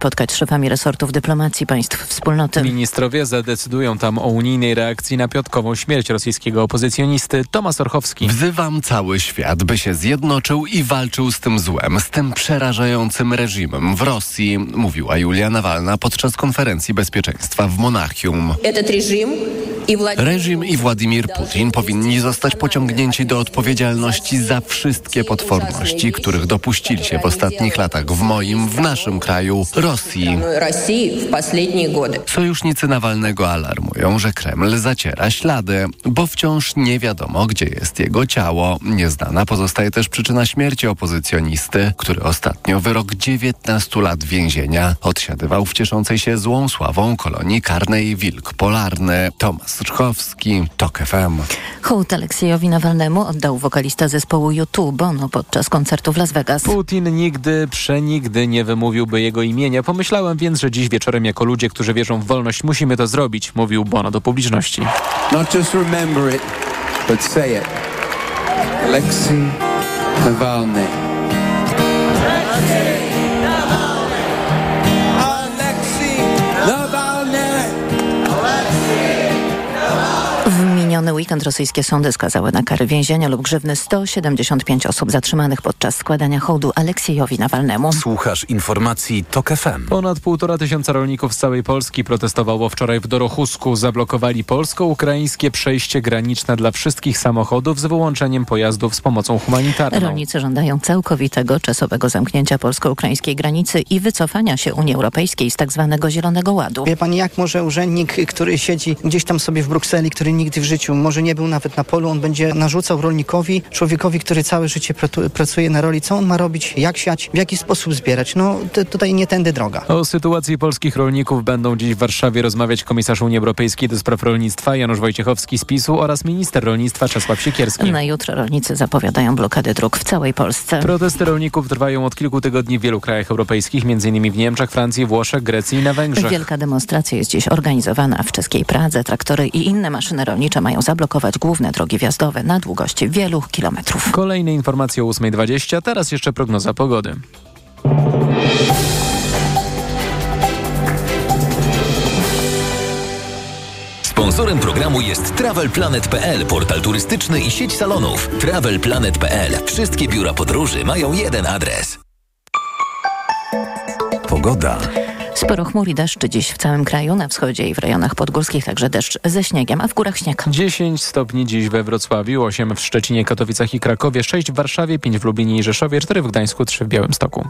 spotkać z szefami resortów dyplomacji państw wspólnoty. Ministrowie zadecydują tam o unijnej reakcji na piątkową śmierć rosyjskiego opozycjonisty Tomasz Orchowski. Wzywam cały świat, by się zjednoczył i walczył z tym złem, z tym przerażającym reżimem w Rosji, mówiła Julia Nawalna podczas konferencji bezpieczeństwa w Monachium. Reżim i Władimir Putin powinni zostać pociągnięci do odpowiedzialności za wszystkie potworności, których dopuścili się w ostatnich latach w moim, w naszym kraju, Rosji. Sojusznicy Nawalnego alarmują, że Kreml zaciera ślady, bo wciąż nie wiadomo, gdzie jest jego ciało. Nieznana pozostaje też przyczyna śmierci opozycjonisty, który ostatnio wyrok 19 lat więzienia odsiadywał w cieszącej się złą sławą kolonii karnej Wilk Polarny. Tomasz Czchowski, TOK FM. Hołd Aleksiejowi Nawalnemu oddał wokalista zespołu YouTube Bono podczas koncertu w Las Vegas. Putin nigdy, przenigdy nie wymówiłby jego imienia. Pomyślałem więc, że dziś wieczorem jako ludzie, którzy wierzą w wolność, musimy to zrobić, mówił Bono do publiczności. Not just remember it, but say it. Alexei Navalny. W miniony weekend rosyjskie sądy skazały na kary więzienia lub grzywny 175 osób zatrzymanych podczas składania hołdu Aleksiejowi Nawalnemu. Słuchasz informacji TOK FM. Ponad półtora tysiąca rolników z całej Polski protestowało wczoraj w Dorochusku. Zablokowali polsko-ukraińskie przejście graniczne dla wszystkich samochodów z wyłączeniem pojazdów z pomocą humanitarną. Rolnicy żądają całkowitego czasowego zamknięcia polsko-ukraińskiej granicy i wycofania się Unii Europejskiej z tak zwanego Zielonego Ładu. Wie pani, jak może urzędnik, który siedzi gdzieś tam sobie w Brukseli, który nigdy w życiu może nie był nawet na polu, on będzie narzucał rolnikowi, człowiekowi, który całe życie pracuje na roli, co on ma robić, jak siać, w jaki sposób zbierać. No tutaj nie tędy droga. O sytuacji polskich rolników będą dziś w Warszawie rozmawiać komisarz Unii Europejskiej do spraw rolnictwa Janusz Wojciechowski z PiSu oraz minister rolnictwa Czesław Siekierski. Na jutro rolnicy zapowiadają blokady dróg w całej Polsce. Protesty rolników trwają od kilku tygodni w wielu krajach europejskich, m.in. w Niemczech, Francji, Włoszech, Grecji i na Węgrzech. Wielka demonstracja jest dziś organizowana w czeskiej Pradze. Traktory i inne maszyny rolnicze mają zablokować główne drogi wjazdowe na długości wielu kilometrów. Kolejne informacje o 8.20, teraz jeszcze prognoza pogody. Sponsorem programu jest TravelPlanet.pl, portal turystyczny i sieć salonów. TravelPlanet.pl. Wszystkie biura podróży mają jeden adres. Pogoda. Sporo chmur i deszczy dziś w całym kraju, na wschodzie i w rejonach podgórskich także deszcz ze śniegiem, a w górach śnieg. 10 stopni dziś we Wrocławiu, 8 w Szczecinie, Katowicach i Krakowie, 6 w Warszawie, 5 w Lublinie i Rzeszowie, 4 w Gdańsku, 3 w Białymstoku.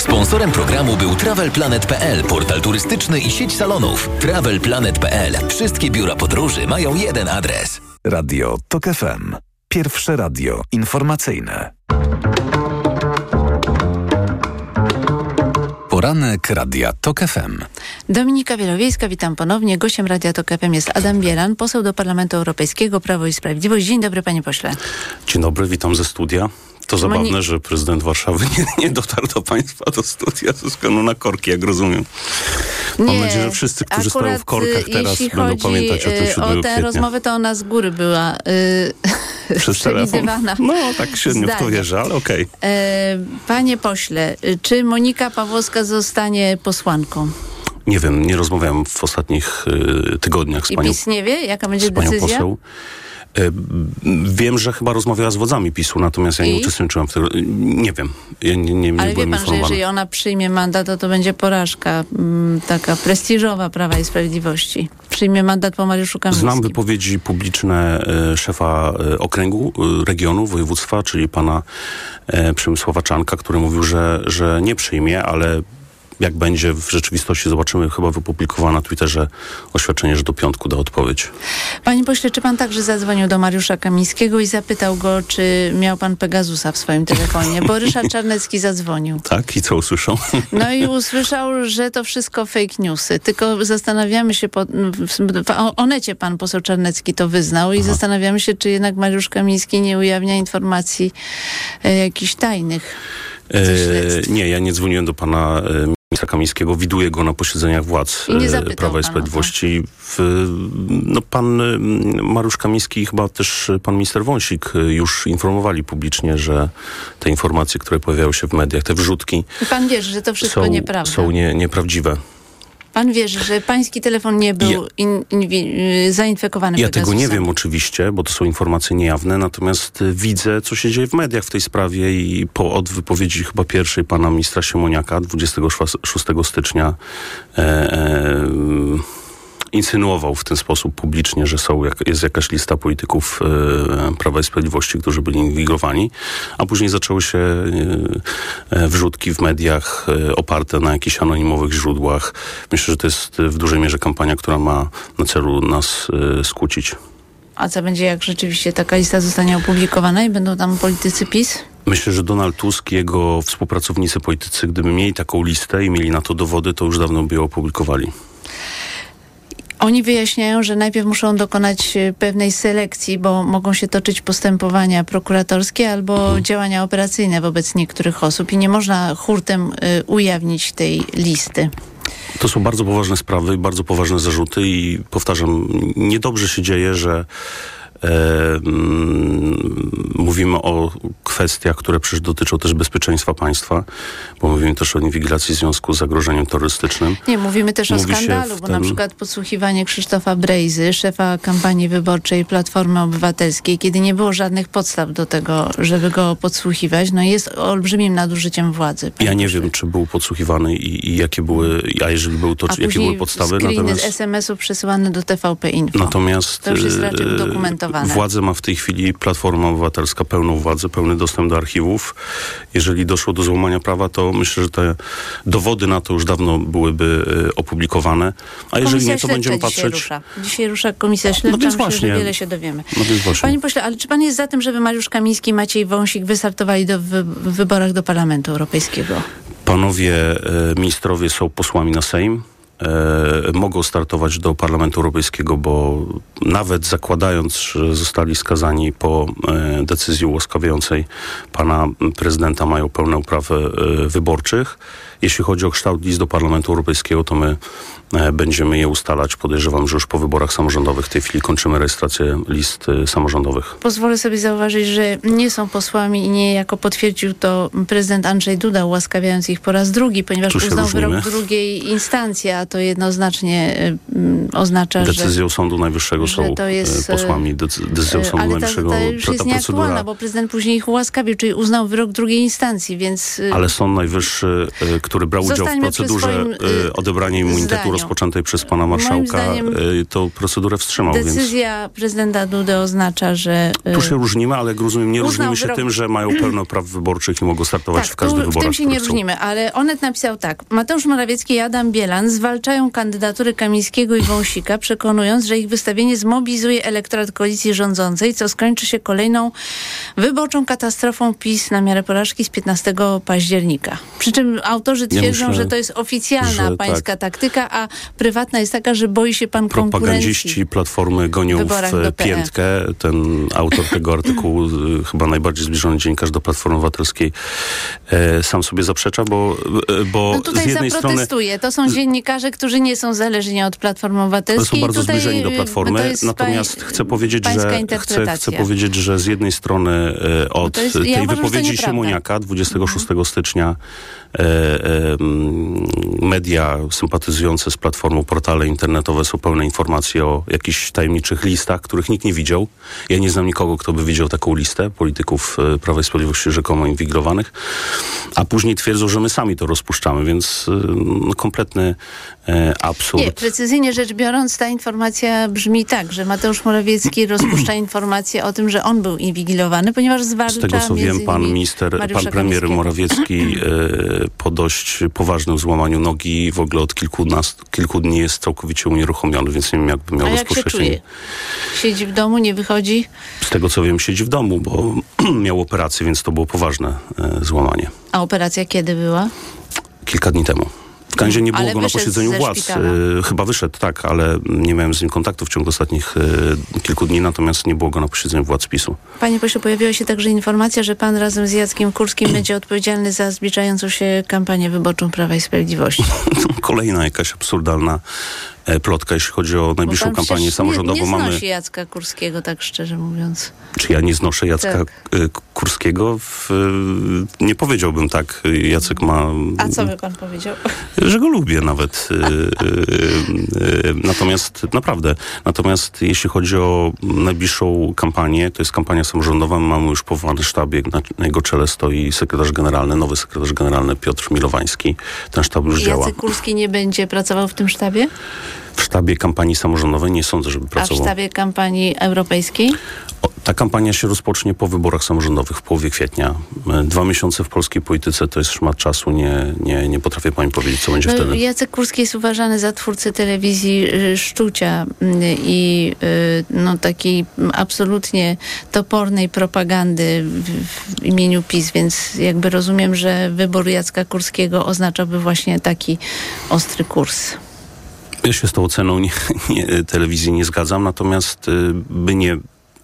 Sponsorem programu był TravelPlanet.pl, portal turystyczny i sieć salonów. TravelPlanet.pl. Wszystkie biura podróży mają jeden adres. Radio TOK FM. Pierwsze radio informacyjne. Poranek Radia TOK FM. Dominika Wielowiejska, witam ponownie. Gościem Radia TOK FM jest Adam Bielan, poseł do Parlamentu Europejskiego, Prawo i Sprawiedliwość. Dzień dobry, panie pośle. Dzień dobry, witam ze studia. To zabawne, że prezydent Warszawy nie, nie dotarł do państwa do studia ze względu na korki, jak rozumiem. Mam Nie, nadzieję, że wszyscy, którzy stoją w korkach y, teraz będą pamiętać o tym y, 7 O tę kwietnia. rozmowę to ona z góry była y, Przez telefon. No, tak średnio w to zdanie. wierzę, ale okej. E, Panie pośle, czy Monika Pawłowska zostanie posłanką? Nie wiem, nie rozmawiałem w ostatnich y, tygodniach z I panią, PiS nie wie, jaka będzie decyzja? poseł. Y, Wiem, że chyba rozmawiała z wodzami PiSu, natomiast ja nie I? uczestniczyłem w tym. Nie wiem. Ja nie, nie, nie Ale wie byłem pan, że jeżeli ona przyjmie mandat, to to będzie porażka mm, taka prestiżowa Prawa i Sprawiedliwości. Przyjmie mandat po Mariuszu Kamińskim. Znam wypowiedzi publiczne e, szefa e, okręgu, e, regionu, województwa, czyli pana Przemysława Czanka, który mówił, że, że nie przyjmie, ale jak będzie w rzeczywistości, zobaczymy, chyba wypublikowana na Twitterze oświadczenie, że do piątku da odpowiedź. Panie pośle, czy pan także zadzwonił do Mariusza Kamińskiego i zapytał go, czy miał pan Pegasusa w swoim telefonie? Bo Ryszard Czarnecki zadzwonił. Tak? I co usłyszą? No i usłyszał, że to wszystko fake newsy. Tylko zastanawiamy się, po, w, Onecie pan poseł Czarnecki to wyznał i zastanawiamy się, czy jednak Mariusz Kamiński nie ujawnia informacji e, jakichś tajnych. E, nie, ja nie dzwoniłem do pana e, ministra Kamińskiego, widuję go na posiedzeniach władz e, Prawa i to. Sprawiedliwości. W, no, pan Mariusz Kamiński i chyba też pan minister Wąsik już informowali publicznie, że te informacje, które pojawiają się w mediach, te wrzutki I pan wierzy, że to wszystko są, nieprawda. są nie, nieprawdziwe. Pan wierzy, że pański telefon nie był Ja- in, in, y, zainfekowany Ja tego nie wiem oczywiście, bo to są informacje niejawne, natomiast y, widzę, co się dzieje w mediach w tej sprawie i po, od wypowiedzi chyba pierwszej pana ministra Siemoniaka 26 stycznia e, e, insynuował w ten sposób publicznie, że są jest jakaś lista polityków e, Prawa i Sprawiedliwości, którzy byli inwigilowani, a później zaczęły się e, e, wrzutki w mediach oparte na jakichś anonimowych źródłach. Myślę, że to jest w dużej mierze kampania, która ma na celu nas skłócić. A co będzie, jak rzeczywiście taka lista zostanie opublikowana i będą tam politycy PiS? Myślę, że Donald Tusk i jego współpracownicy politycy, gdyby mieli taką listę i mieli na to dowody, to już dawno by ją opublikowali. Oni wyjaśniają, że najpierw muszą dokonać e, pewnej selekcji, bo mogą się toczyć postępowania prokuratorskie albo Mhm. działania operacyjne wobec niektórych osób i nie można hurtem y, ujawnić tej listy. To są bardzo poważne sprawy, bardzo poważne zarzuty i powtarzam, niedobrze się dzieje, że mówimy o kwestiach, które przecież dotyczą też bezpieczeństwa państwa, bo mówimy też o inwigilacji w związku z zagrożeniem terrorystycznym. Nie, mówimy też Mówi o skandalu, bo ten- na przykład podsłuchiwanie Krzysztofa Brejzy, szefa kampanii wyborczej Platformy Obywatelskiej, kiedy nie było żadnych podstaw do tego, żeby go podsłuchiwać, no jest olbrzymim nadużyciem władzy. Ja nie wiem, czy był podsłuchiwany i, i jakie były, a jeżeli był, to czy, jakie były podstawy. screeny Natomiast z SMS-ów przesyłane do TVP Info. Natomiast To już jest raczej e, udokumentowane. Władzę ma w tej chwili Platforma Obywatelska pełną władzę, pełny dostęp do archiwów. Jeżeli doszło do złamania prawa, to myślę, że te dowody na to już dawno byłyby e, opublikowane. A jeżeli Komisja nie, to będziemy dzisiaj patrzeć. Rusza. Dzisiaj rusza komisja śledcza, więc myślę, właśnie. że wiele się dowiemy. No więc właśnie. Panie pośle, ale czy pan jest za tym, żeby Mariusz Kamiński i Maciej Wąsik wystartowali do wy- w wyborach do Parlamentu Europejskiego? Panowie e, ministrowie są posłami na Sejm. E, mogą startować do Parlamentu Europejskiego, bo nawet zakładając, że zostali skazani po e, decyzji ułaskawiającej pana prezydenta, mają pełne uprawy e, wyborczych. Jeśli chodzi o kształt list do Parlamentu Europejskiego, to my e, będziemy je ustalać. Podejrzewam, że już po wyborach samorządowych w tej chwili kończymy rejestrację list e, samorządowych. Pozwolę sobie zauważyć, że nie są posłami i nie jako potwierdził to prezydent Andrzej Duda, ułaskawiając ich po raz drugi, ponieważ uznał różnimy. wyrok drugiej instancji, a to jednoznacznie y, mm, oznacza, że... Decyzją Sądu Najwyższego są jest, e, posłami. Decy- Decyzją E, Sądu Ale ta, Najwyższego ta już ta jest nieaktualna, bo prezydent później ich ułaskawił, czyli uznał wyrok drugiej instancji, więc... Ale Sąd Najwyższy, e, który brał udział w Zostańmy procedurze swoim, e, y, odebrania immunitetu zdaniu. rozpoczętej przez pana marszałka, e, tą procedurę wstrzymał, więc Decyzja prezydenta Dudy oznacza, że... y, tu się różnimy, ale rozumiem, nie różnimy się wyrok- tym, że mają pełno praw wyborczych i mogą startować tak, w każdych tu, w wyborach. tym się nie różnimy, ale Onet napisał tak. Mateusz Morawiecki i Adam Bielan zwalczają kandydatury Kamińskiego i Wąsika, przekonując, że ich wystawienie zmobilizuje elektorat koalicji rządzącej, co skończy się kolejną wyborczą katastrofą PiS na miarę porażki z 15 października. Przy czym autorzy twierdzą, myślę, że to jest oficjalna pańska tak. taktyka, a prywatna jest taka, że boi się pan konkurencji. Propagandziści Platformy gonią w PE. piętkę. Ten autor tego artykułu, y, chyba najbardziej zbliżony dziennikarz do Platformy Obywatelskiej, e, sam sobie zaprzecza, bo, e, bo No tutaj z jednej strony zaprotestuję. To są dziennikarze, którzy nie są zależni od Platformy Obywatelskiej. są bardzo Tutaj, zbliżeni do Platformy, jest natomiast pań- chcę powiedzieć, że chcę, chcę powiedzieć, że z jednej strony e, od to jest- ja tej uważam, że to wypowiedzi. Siemoniaka 26 stycznia e, e, mm, media sympatyzujące z Platformą, portale internetowe są pełne informacji o jakichś tajemniczych listach, których nikt nie widział. Ja nie znam nikogo, kto by widział taką listę polityków e, Prawa i Sprawiedliwości rzekomo inwigilowanych, a później twierdzą, że my sami to rozpuszczamy, więc e, no, kompletny e, absurd. Nie, precyzyjnie rzecz biorąc, ta informacja brzmi tak, że Mateusz Morawiecki rozpuszcza informację o tym, że on był inwigilowany, ponieważ zwalcza Z tego co wiem, pan minister, Mariusza pan premier. Morawiecki e, po dość poważnym złamaniu nogi w ogóle od kilkunastu, kilku dni jest całkowicie unieruchomiony, więc nie wiem, jakby miał A jak się czuje? Siedzi w domu, nie wychodzi? Z tego co wiem, siedzi w domu, bo miał operację, więc to było poważne e, złamanie. A operacja kiedy była? Kilka dni temu. W Kanzie nie było Ale go na posiedzeniu ze władz. E, Chyba wyszedł, tak, ale nie miałem z nim kontaktu w ciągu ostatnich e, kilku dni, natomiast nie było go na posiedzeniu władz PiSu. Panie pośle, pojawiła się także informacja, że pan razem z Jackiem Kurskim będzie odpowiedzialny za zbliżającą się kampanię wyborczą Prawa i Sprawiedliwości. Kolejna jakaś absurdalna plotka, jeśli chodzi o najbliższą pan kampanię samorządową. Nie, nie Mamy, znosi Jacka Kurskiego, tak szczerze mówiąc. czy ja nie znoszę Jacka Tak. e, Kurskiego? W, e, nie powiedziałbym tak. Jacek ma... A co by pan powiedział? że go lubię nawet. Natomiast naprawdę, natomiast jeśli chodzi o najbliższą kampanię, to jest kampania samorządowa, mamy już powołany sztab, jak na, na jego czele stoi sekretarz generalny, nowy sekretarz generalny Piotr Milowański. Ten sztab już działa. Jacek Kurski nie będzie pracował w tym sztabie? W sztabie kampanii samorządowej nie sądzę, żeby A w pracował. sztabie kampanii europejskiej? O, Ta kampania się rozpocznie po wyborach samorządowych w połowie kwietnia. E, Dwa miesiące w polskiej polityce to jest szmat czasu. Nie, nie, nie potrafię pani powiedzieć, co będzie No, wtedy. Jacek Kurski jest uważany za twórcę telewizji y, Szczucia y, i y, no, takiej absolutnie topornej propagandy w, w imieniu PiS, więc jakby rozumiem, że wybór Jacka Kurskiego oznaczałby właśnie taki ostry kurs. Ja się z tą oceną nie, nie, telewizji nie zgadzam, natomiast y, my nie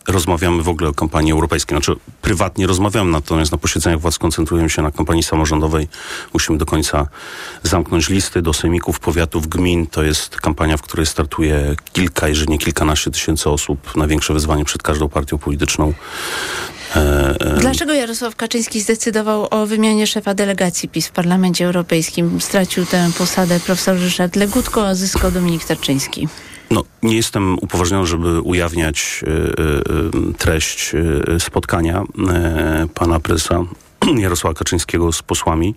rozmawiamy w ogóle o kampanii europejskiej. Znaczy prywatnie rozmawiamy, natomiast na posiedzeniach władz koncentrujemy się na kampanii samorządowej. Musimy do końca zamknąć listy do sejmików, powiatów, gmin. To jest kampania, w której startuje kilka, jeżeli nie kilkanaście tysięcy osób. Największe wyzwanie przed każdą partią polityczną. E, e, Dlaczego Jarosław Kaczyński zdecydował o wymianie szefa delegacji PiS w Parlamencie Europejskim? Stracił tę posadę profesor Ryszard Legutko, a zyskał Dominik Tarczyński. No, nie jestem upoważniony, żeby ujawniać y, y, treść y, spotkania pana prezesa Jarosława Kaczyńskiego z posłami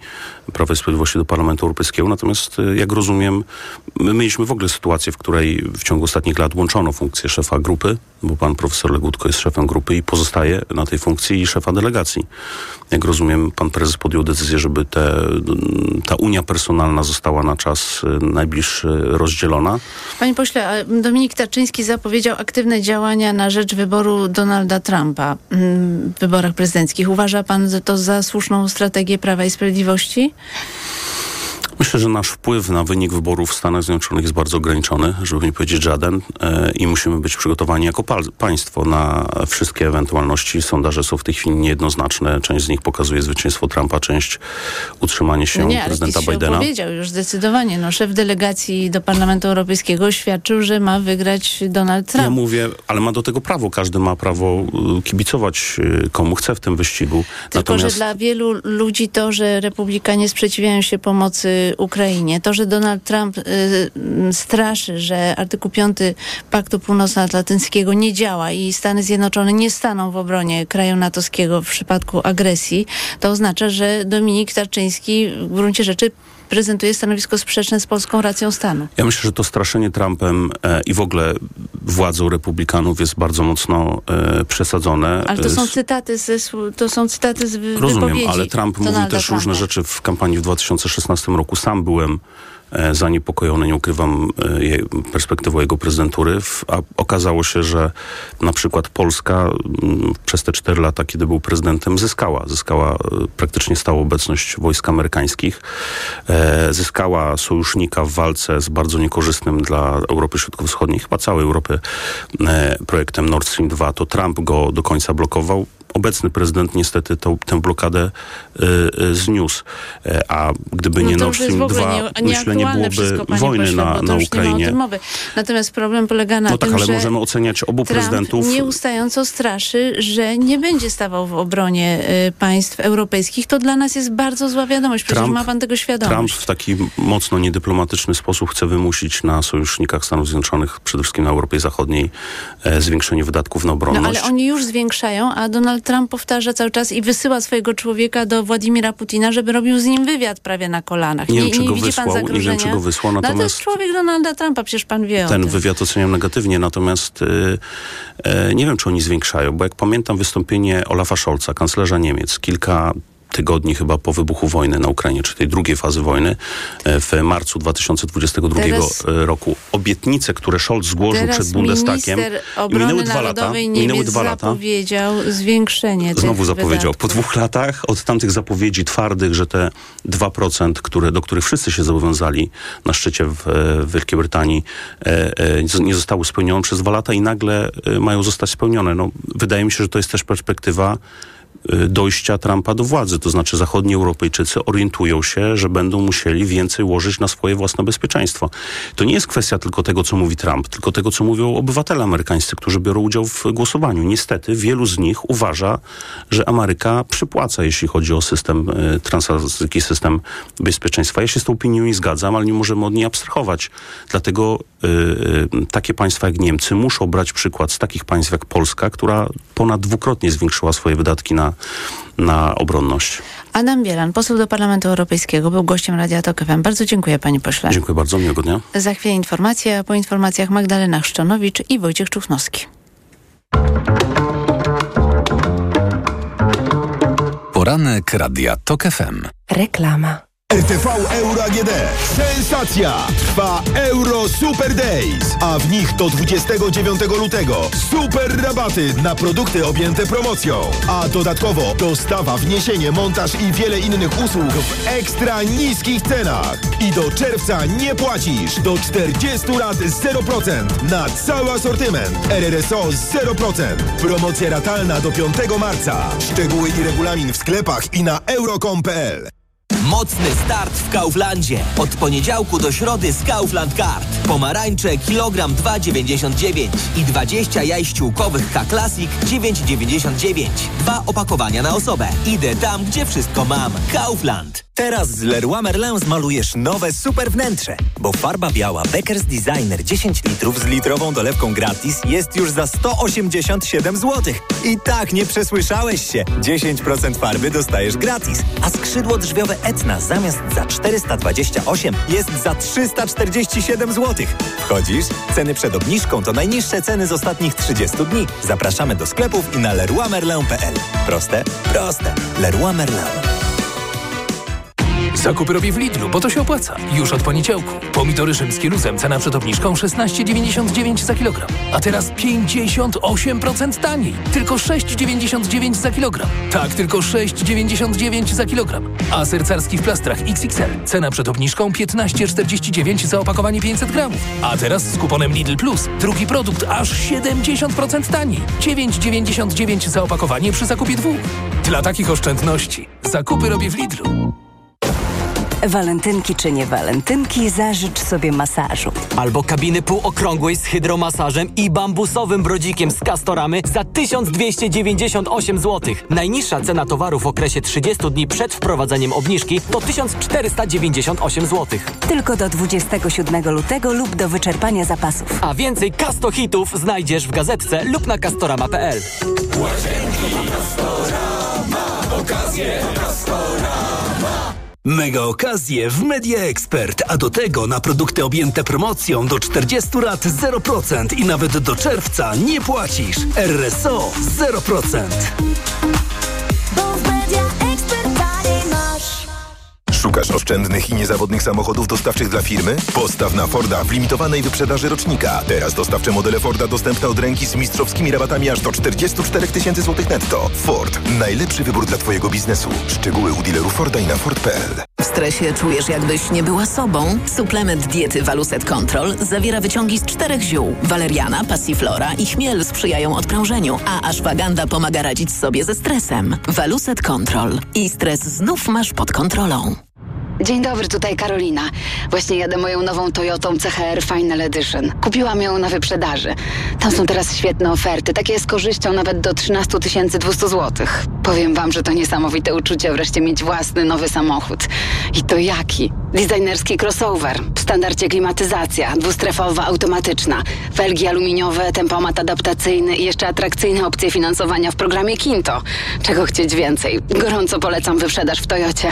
Prawa i Sprawiedliwości do Parlamentu Europejskiego. Natomiast, y, jak rozumiem, my mieliśmy w ogóle sytuację, w której w ciągu ostatnich lat łączono funkcję szefa grupy, bo pan profesor Legutko jest szefem grupy i pozostaje na tej funkcji i szefa delegacji. Jak rozumiem, pan prezes podjął decyzję, żeby te, ta unia personalna została na czas y, najbliższy rozdzielona. Panie pośle, Dominik Tarczyński zapowiedział aktywne działania na rzecz wyboru Donalda Trumpa mm, w wyborach prezydenckich. Uważa pan to za słuszną strategię Prawa i Sprawiedliwości? Myślę, że nasz wpływ na wynik wyborów w Stanach Zjednoczonych jest bardzo ograniczony, żeby nie powiedzieć żaden e, i musimy być przygotowani jako państwo na wszystkie ewentualności. Sondaże są w tej chwili niejednoznaczne. Część z nich pokazuje zwycięstwo Trumpa, część utrzymanie się No nie, ale prezydenta się Bidena. powiedział już zdecydowanie. No, szef delegacji do Parlamentu Europejskiego oświadczył, że ma wygrać Donald Trump. Ja mówię, ale ma do tego prawo. Każdy ma prawo y, kibicować y, komu chce w tym wyścigu. Tylko, że dla wielu ludzi to, że republikanie sprzeciwiają się pomocy Ukrainie, to, że Donald Trump y, y, straszy, że artykuł 5 Paktu Północnoatlantyckiego nie działa i Stany Zjednoczone nie staną w obronie kraju natowskiego w przypadku agresji, to oznacza, że Dominik Tarczyński w gruncie rzeczy prezentuje stanowisko sprzeczne z polską racją stanu. Ja myślę, że to straszenie Trumpem e, i w ogóle władzą republikanów jest bardzo mocno e, przesadzone. Ale to są cytaty, ze, sł- to są cytaty z Rozumiem, ale Trump mówił Donalda też różne Trumpa. rzeczy w kampanii w 2016 roku. Sam byłem zaniepokojony, nie ukrywam, e, perspektywą jego prezydentury, a okazało się, że na przykład Polska m, przez te cztery lata, kiedy był prezydentem, zyskała. Zyskała e, praktycznie stałą obecność wojsk amerykańskich, e, zyskała sojusznika w walce z bardzo niekorzystnym dla Europy Środkowo-Wschodniej, chyba całej Europy, e, projektem Nord Stream 2. To Trump go do końca blokował. Obecny prezydent niestety tą, tę blokadę y, y, zniósł. E, a gdyby nie No to Nord Stream w ogóle 2, nie, myślę, nie wszystko, byłoby panie wojny pośle, na, na Nie Ukrainie. Natomiast problem polega na No tym, tak, ale że możemy oceniać obu Trump prezydentów. nieustająco straszy, że nie będzie stawał w obronie y, państw europejskich. To dla nas jest bardzo zła wiadomość. Przecież Trump- ma pan tego świadomość. Trump w taki mocno niedyplomatyczny sposób chce wymusić na sojusznikach Stanów Zjednoczonych, przede wszystkim na Europie Zachodniej, e, zwiększenie wydatków na No obronność. ale oni już zwiększają, a Donald Trump powtarza cały czas i wysyła swojego człowieka do Władimira Putina, żeby robił z nim wywiad prawie na kolanach. Nie wiem, czy go widzi pan wysłał, nie wiem, czy go wysłał, No, ale to natomiast- jest człowiek Donalda Trumpa, przecież pan wie o Ten wywiad oceniam negatywnie, natomiast y, e, nie wiem, czy oni zwiększają, bo jak pamiętam wystąpienie Olafa Scholza, kanclerza Niemiec, kilka tygodni chyba po wybuchu wojny na Ukrainie, czy tej drugiej fazy wojny, e, w marcu 2022 Teraz- roku. Obietnice, które Scholz złożył przed Bundestagiem, minęły dwa lata. Minęły dwa lata. zapowiedział zwiększenie Znowu zapowiedział. Po wydatków. dwóch latach od tamtych zapowiedzi twardych, że te 2%, które, do których wszyscy się zobowiązali na szczycie w, e, w Wielkiej Brytanii, e, e, nie- zostały spełnione przez dwa lata i nagle e, mają zostać spełnione. No, wydaje mi się, że to jest też perspektywa e, dojścia Trumpa do władzy. To znaczy zachodni Europejczycy orientują się, że będą musieli więcej łożyć na swoje własne bezpieczeństwo. To nie jest kwestia tylko tego, co mówi Trump, tylko tego, co mówią obywatele amerykańscy, którzy biorą udział w głosowaniu. Niestety wielu z nich uważa, że Ameryka przypłaca, jeśli chodzi o system e, transatlantycki, system bezpieczeństwa. Ja się z tą opinią nie zgadzam, ale nie możemy od niej abstrahować. Dlatego e, takie państwa jak Niemcy muszą brać przykład z takich państw jak Polska, która ponad dwukrotnie zwiększyła swoje wydatki na, na obronność. Adam Bielan, poseł do Parlamentu Europejskiego, był gościem Radia Tok FM. Bardzo dziękuję panie pośle. Dziękuję bardzo, miłego dnia. Za chwilę informacje, a po informacjach Magdalena Szczonowicz i Wojciech Czuchnowski. Poranek Radia TOK FM. Reklama. RTV Euro AGD. Sensacja! Trwa Euro Super Days, a w nich do 29 lutego super rabaty na produkty objęte promocją. A dodatkowo dostawa, wniesienie, montaż i wiele innych usług w ekstra niskich cenach. I do czerwca nie płacisz. Do 40 lat 0% na cały asortyment. RRSO 0%. Promocja ratalna do 5 marca. Szczegóły i regulamin w sklepach i na euro.com.pl. Mocny start w Kauflandzie. Od poniedziałku do środy z Kaufland Card. Pomarańcze kilogram 2,99 i 20 jaj ściółkowych K-Classic 9,99. Dwa opakowania na osobę. Idę tam, gdzie wszystko mam. Kaufland. Teraz z Leroy Merlin zmalujesz nowe super wnętrze, bo farba biała Beckers Designer 10 litrów z litrową dolewką gratis jest już za 187 zł. I tak nie przesłyszałeś się. 10% farby dostajesz gratis, a skrzydło drzwiowe Etna zamiast za 428 jest za 347 zł. Wchodzisz? Ceny przed obniżką to najniższe ceny z ostatnich 30 dni. Zapraszamy do sklepów i na leroymerlin.pl. Proste? Proste. Leroy Merlin. Zakupy robię w Lidlu, bo to się opłaca. Już od poniedziałku. Pomidory rzymskie luzem, cena przed obniżką 16,99 za kilogram. A teraz 58% taniej. Tylko 6,99 za kilogram. Tak, tylko 6,99 za kilogram. A ser carski w plastrach XXL. Cena przed obniżką 15,49 za opakowanie 500 gramów. A teraz z kuponem Lidl Plus. Drugi produkt aż 70% taniej. 9,99 za opakowanie przy zakupie dwóch. Dla takich oszczędności. Zakupy robię w Lidlu. Walentynki czy nie walentynki, zażycz sobie masażu. Albo kabiny półokrągłej z hydromasażem i bambusowym brodzikiem z Castoramy za 1298 zł. Najniższa cena towaru w okresie 30 dni przed wprowadzeniem obniżki to 1498 zł. Tylko do 27 lutego lub do wyczerpania zapasów. A więcej Casto hitów znajdziesz w gazetce lub na castorama.pl. Okazje Mega okazje w Media Expert, a do tego na produkty objęte promocją do 40 lat 0% i nawet do czerwca nie płacisz. RSO 0%. Szukasz oszczędnych i niezawodnych samochodów dostawczych dla firmy? Postaw na Forda w limitowanej wyprzedaży rocznika. Teraz dostawcze modele Forda dostępne od ręki z mistrzowskimi rabatami aż do 44 tysięcy złotych netto. Ford. Najlepszy wybór dla Twojego biznesu. Szczegóły u dealerów Forda i na Ford.pl. W stresie czujesz, jakbyś nie była sobą? Suplement diety Waluset Control zawiera wyciągi z czterech ziół. Waleriana, passiflora i chmiel sprzyjają odprężeniu, a ashwaganda pomaga radzić sobie ze stresem. Waluset Control. I stres znów masz pod kontrolą. Dzień dobry, tutaj Karolina. Właśnie jadę moją nową Toyotą CHR Final Edition. Kupiłam ją na wyprzedaży. Tam są teraz świetne oferty, takie z korzyścią nawet do 13 200 zł. Powiem wam, że to niesamowite uczucie wreszcie mieć własny nowy samochód. I to jaki? Designerski crossover, w standardzie klimatyzacja, dwustrefowa, automatyczna, felgi aluminiowe, tempomat adaptacyjny i jeszcze atrakcyjne opcje finansowania w programie Kinto. Czego chcieć więcej? Gorąco polecam wyprzedaż w Toyocie.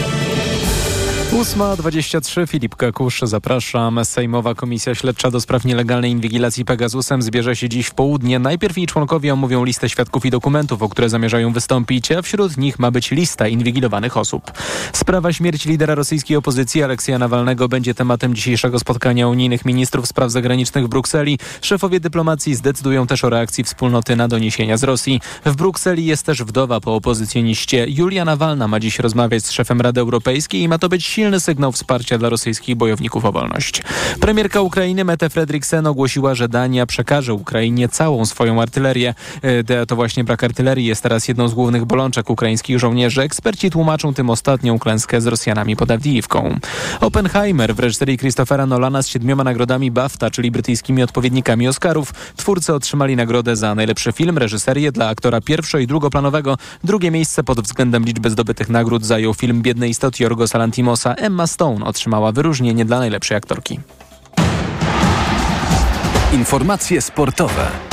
8.23 Filip Kakusz, zapraszam. Sejmowa Komisja Śledcza do spraw nielegalnej inwigilacji Pegasusem zbierze się dziś w południe. Najpierw jej członkowie omówią listę świadków i dokumentów, o które zamierzają wystąpić, a wśród nich ma być lista inwigilowanych osób. Sprawa śmierci lidera rosyjskiej opozycji Aleksja Nawalnego będzie tematem dzisiejszego spotkania unijnych ministrów spraw zagranicznych w Brukseli. Szefowie dyplomacji zdecydują też o reakcji wspólnoty na doniesienia z Rosji. W Brukseli jest też wdowa po opozycjoniście. Julia Nawalna ma dziś rozmawiać z szefem Rady Europejskiej i ma to być silny sygnał wsparcia dla rosyjskich bojowników o wolność. Premierka Ukrainy Mette Fredriksen ogłosiła, że Dania przekaże Ukrainie całą swoją artylerię. E, To właśnie brak artylerii jest teraz jedną z głównych bolączek ukraińskich żołnierzy. Eksperci tłumaczą tym ostatnią klęskę z Rosjanami pod Awdijiwką. Oppenheimer w reżyserii Christophera Nolana z siedmioma nagrodami BAFTA, czyli brytyjskimi odpowiednikami Oscarów. Twórcy otrzymali nagrodę za najlepszy film, reżyserię dla aktora pierwszo- i drugoplanowego. Drugie miejsce pod względem liczby zdobytych nagród zajął film Biedne istoty Jorgosa Lantimosa. Emma Stone otrzymała wyróżnienie dla najlepszej aktorki. Informacje sportowe.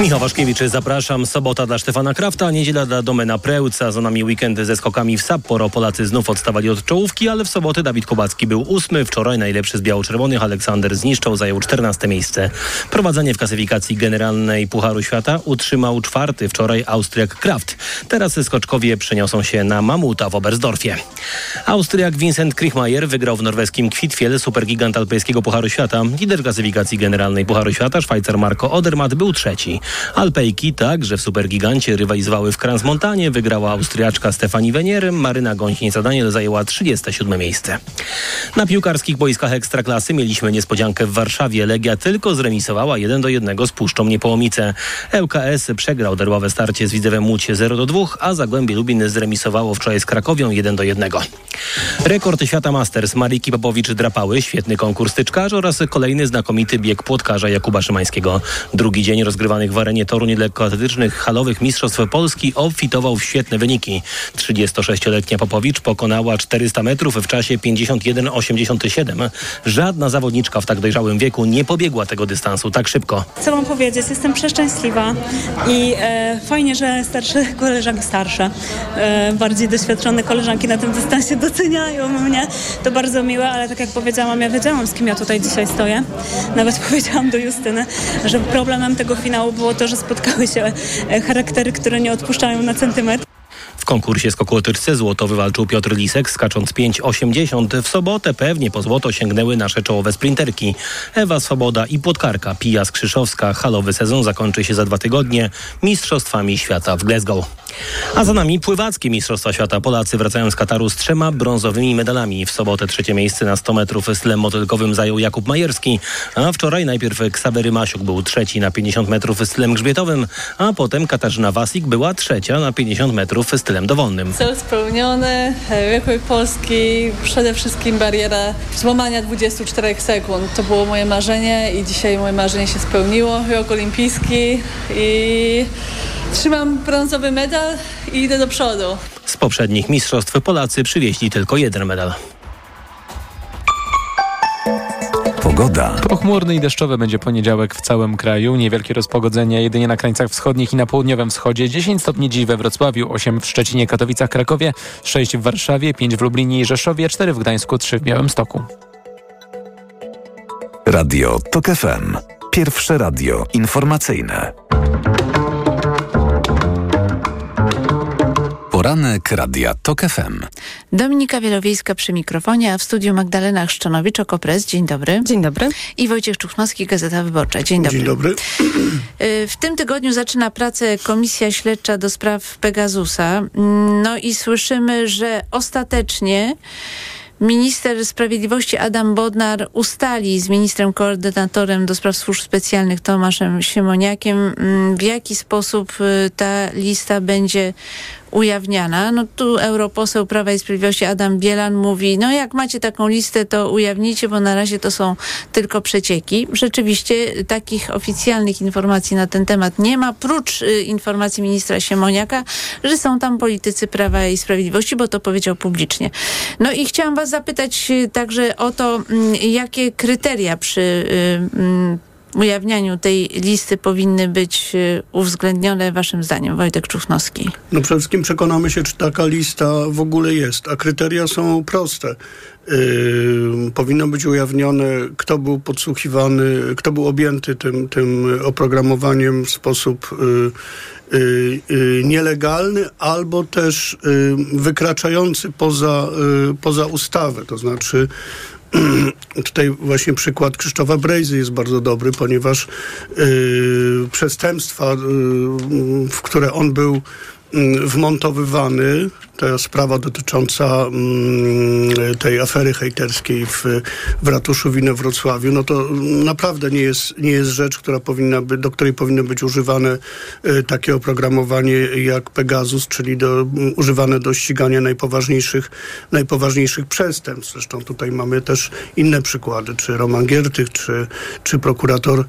Michał Waszkiewicz, zapraszam. Sobota dla Stefana Krafta, niedziela dla Domena Prełca. Za nami weekend ze skokami w Sapporo. Polacy znów odstawali od czołówki, ale w sobotę Dawid Kubacki był ósmy. Wczoraj najlepszy z biało-czerwonych Aleksander Zniszczał zajął 14 miejsce. Prowadzenie w klasyfikacji generalnej Pucharu Świata utrzymał czwarty wczoraj Austriak Kraft. Teraz skoczkowie przeniosą się na Mamuta w Oberstdorfie. Austriak Vincent Krichmajer wygrał w norweskim Kvitfjell supergigant alpejskiego Pucharu Świata. Lider klasyfikacji generalnej Pucharu Świata Szwajcar Marco Odermatt był trzeci. Alpejki także w Supergigancie rywalizowały w Kransmontanie. Wygrała Austriaczka Stefani Wenier. Maryna Gąsienica-Daniel zajęła 37 miejsce. Na piłkarskich boiskach Ekstraklasy mieliśmy niespodziankę w Warszawie. Legia tylko zremisowała 1 do 1 z Puszczą Niepołomice. ŁKS przegrał derbowe starcie z Widzewem Łódź 0 do 2, a Zagłębie Lubin zremisowało wczoraj z Krakowią 1 do 1. Rekord świata Masters Mariki Popowicz-Drapały, świetny konkurs tyczkarzy oraz kolejny znakomity bieg płotkarza Jakuba Szymańskiego. Drugi dzień rozgrywanych w arenie Toruń lekkoatletycznych halowych Mistrzostw Polski obfitował w świetne wyniki. 36-letnia Popowicz pokonała 400 metrów w czasie 51,87. Żadna zawodniczka w tak dojrzałym wieku nie pobiegła tego dystansu tak szybko. Co mam powiedzieć? Jestem przeszczęśliwa i e, fajnie, że starsze koleżanki starsze, e, bardziej doświadczone koleżanki na tym dystansie doceniają mnie. To bardzo miłe, ale tak jak powiedziałam, ja wiedziałam z kim ja tutaj dzisiaj stoję. Nawet powiedziałam do Justyny, że problemem tego finału było to, że spotkały się e, charaktery, które nie odpuszczają na centymetr. W konkursie skokołotyczce złoto wywalczył Piotr Lisek skacząc 5,80. W sobotę pewnie po złoto sięgnęły nasze czołowe sprinterki. Ewa Swoboda i płotkarka Pija Skrzyszowska. Halowy sezon zakończy się za dwa tygodnie Mistrzostwami Świata w Glasgow. A za nami pływackie Mistrzostwa Świata. Polacy wracają z Kataru z trzema brązowymi medalami. W sobotę trzecie miejsce na 100 metrów stylem motylkowym zajął Jakub Majerski, a wczoraj najpierw Ksawery Masiuk był trzeci na 50 metrów stylem grzbietowym, a potem Katarzyna Wasik była trzecia na 50 metrów stylem dowolnym. Cel spełniony, rekord Polski, przede wszystkim bariera złamania 24 sekund. To było moje marzenie i dzisiaj moje marzenie się spełniło. Rok olimpijski i trzymam brązowy medal i idę do przodu. Z poprzednich mistrzostw Polacy przywieźli tylko jeden medal. Pogoda. Pochmurny i deszczowy będzie poniedziałek w całym kraju. Niewielkie rozpogodzenie jedynie na krańcach wschodnich i na południowym wschodzie. 10 stopni dziś we Wrocławiu, 8 w Szczecinie, Katowicach, Krakowie, 6 w Warszawie, 5 w Lublinie i Rzeszowie, 4 w Gdańsku, 3 w Białymstoku. Radio TOK FM. Pierwsze radio informacyjne. Poranek Radia TOK FM. Dominika Wielowiejska przy mikrofonie, a w studiu Magdalena Chrzczanowicz, Okopres. Dzień dobry. Dzień dobry. I Wojciech Czuchnowski, Gazeta Wyborcza. Dzień dobry. Dzień dobry. Y, W tym tygodniu zaczyna pracę Komisja Śledcza do spraw Pegasusa. No i słyszymy, że ostatecznie Minister Sprawiedliwości Adam Bodnar ustali z ministrem koordynatorem do spraw służb specjalnych Tomaszem Siemoniakiem, mm, w jaki sposób y, ta lista będzie ujawniana. No tu europoseł Prawa i Sprawiedliwości Adam Bielan mówi, no jak macie taką listę, to ujawnijcie, bo na razie to są tylko przecieki. Rzeczywiście takich oficjalnych informacji na ten temat nie ma, prócz y, informacji ministra Siemoniaka, że są tam politycy Prawa i Sprawiedliwości, bo to powiedział publicznie. No i chciałam was zapytać y, także o to, mm, jakie kryteria przy y, mm, ujawnianiu tej listy powinny być y, uwzględnione waszym zdaniem, Wojtek Czufnowski? No przede wszystkim przekonamy się, czy taka lista w ogóle jest, a kryteria są proste. Yy, powinno być ujawnione, kto był podsłuchiwany, kto był objęty tym, tym oprogramowaniem w sposób yy, yy, nielegalny albo też wykraczający poza, poza ustawę. To znaczy Tutaj właśnie przykład Krzysztofa Brejzy jest bardzo dobry, ponieważ przestępstwa, w które on był wmontowywany, ta sprawa dotycząca mm, tej afery hejterskiej w, w ratuszu w Wrocławiu, no to naprawdę nie jest, nie jest rzecz, która powinna by, do której powinno być używane y, takie oprogramowanie jak Pegasus, czyli do, um, używane do ścigania najpoważniejszych, najpoważniejszych przestępstw. Zresztą tutaj mamy też inne przykłady, czy Roman Giertych, czy, czy prokurator y,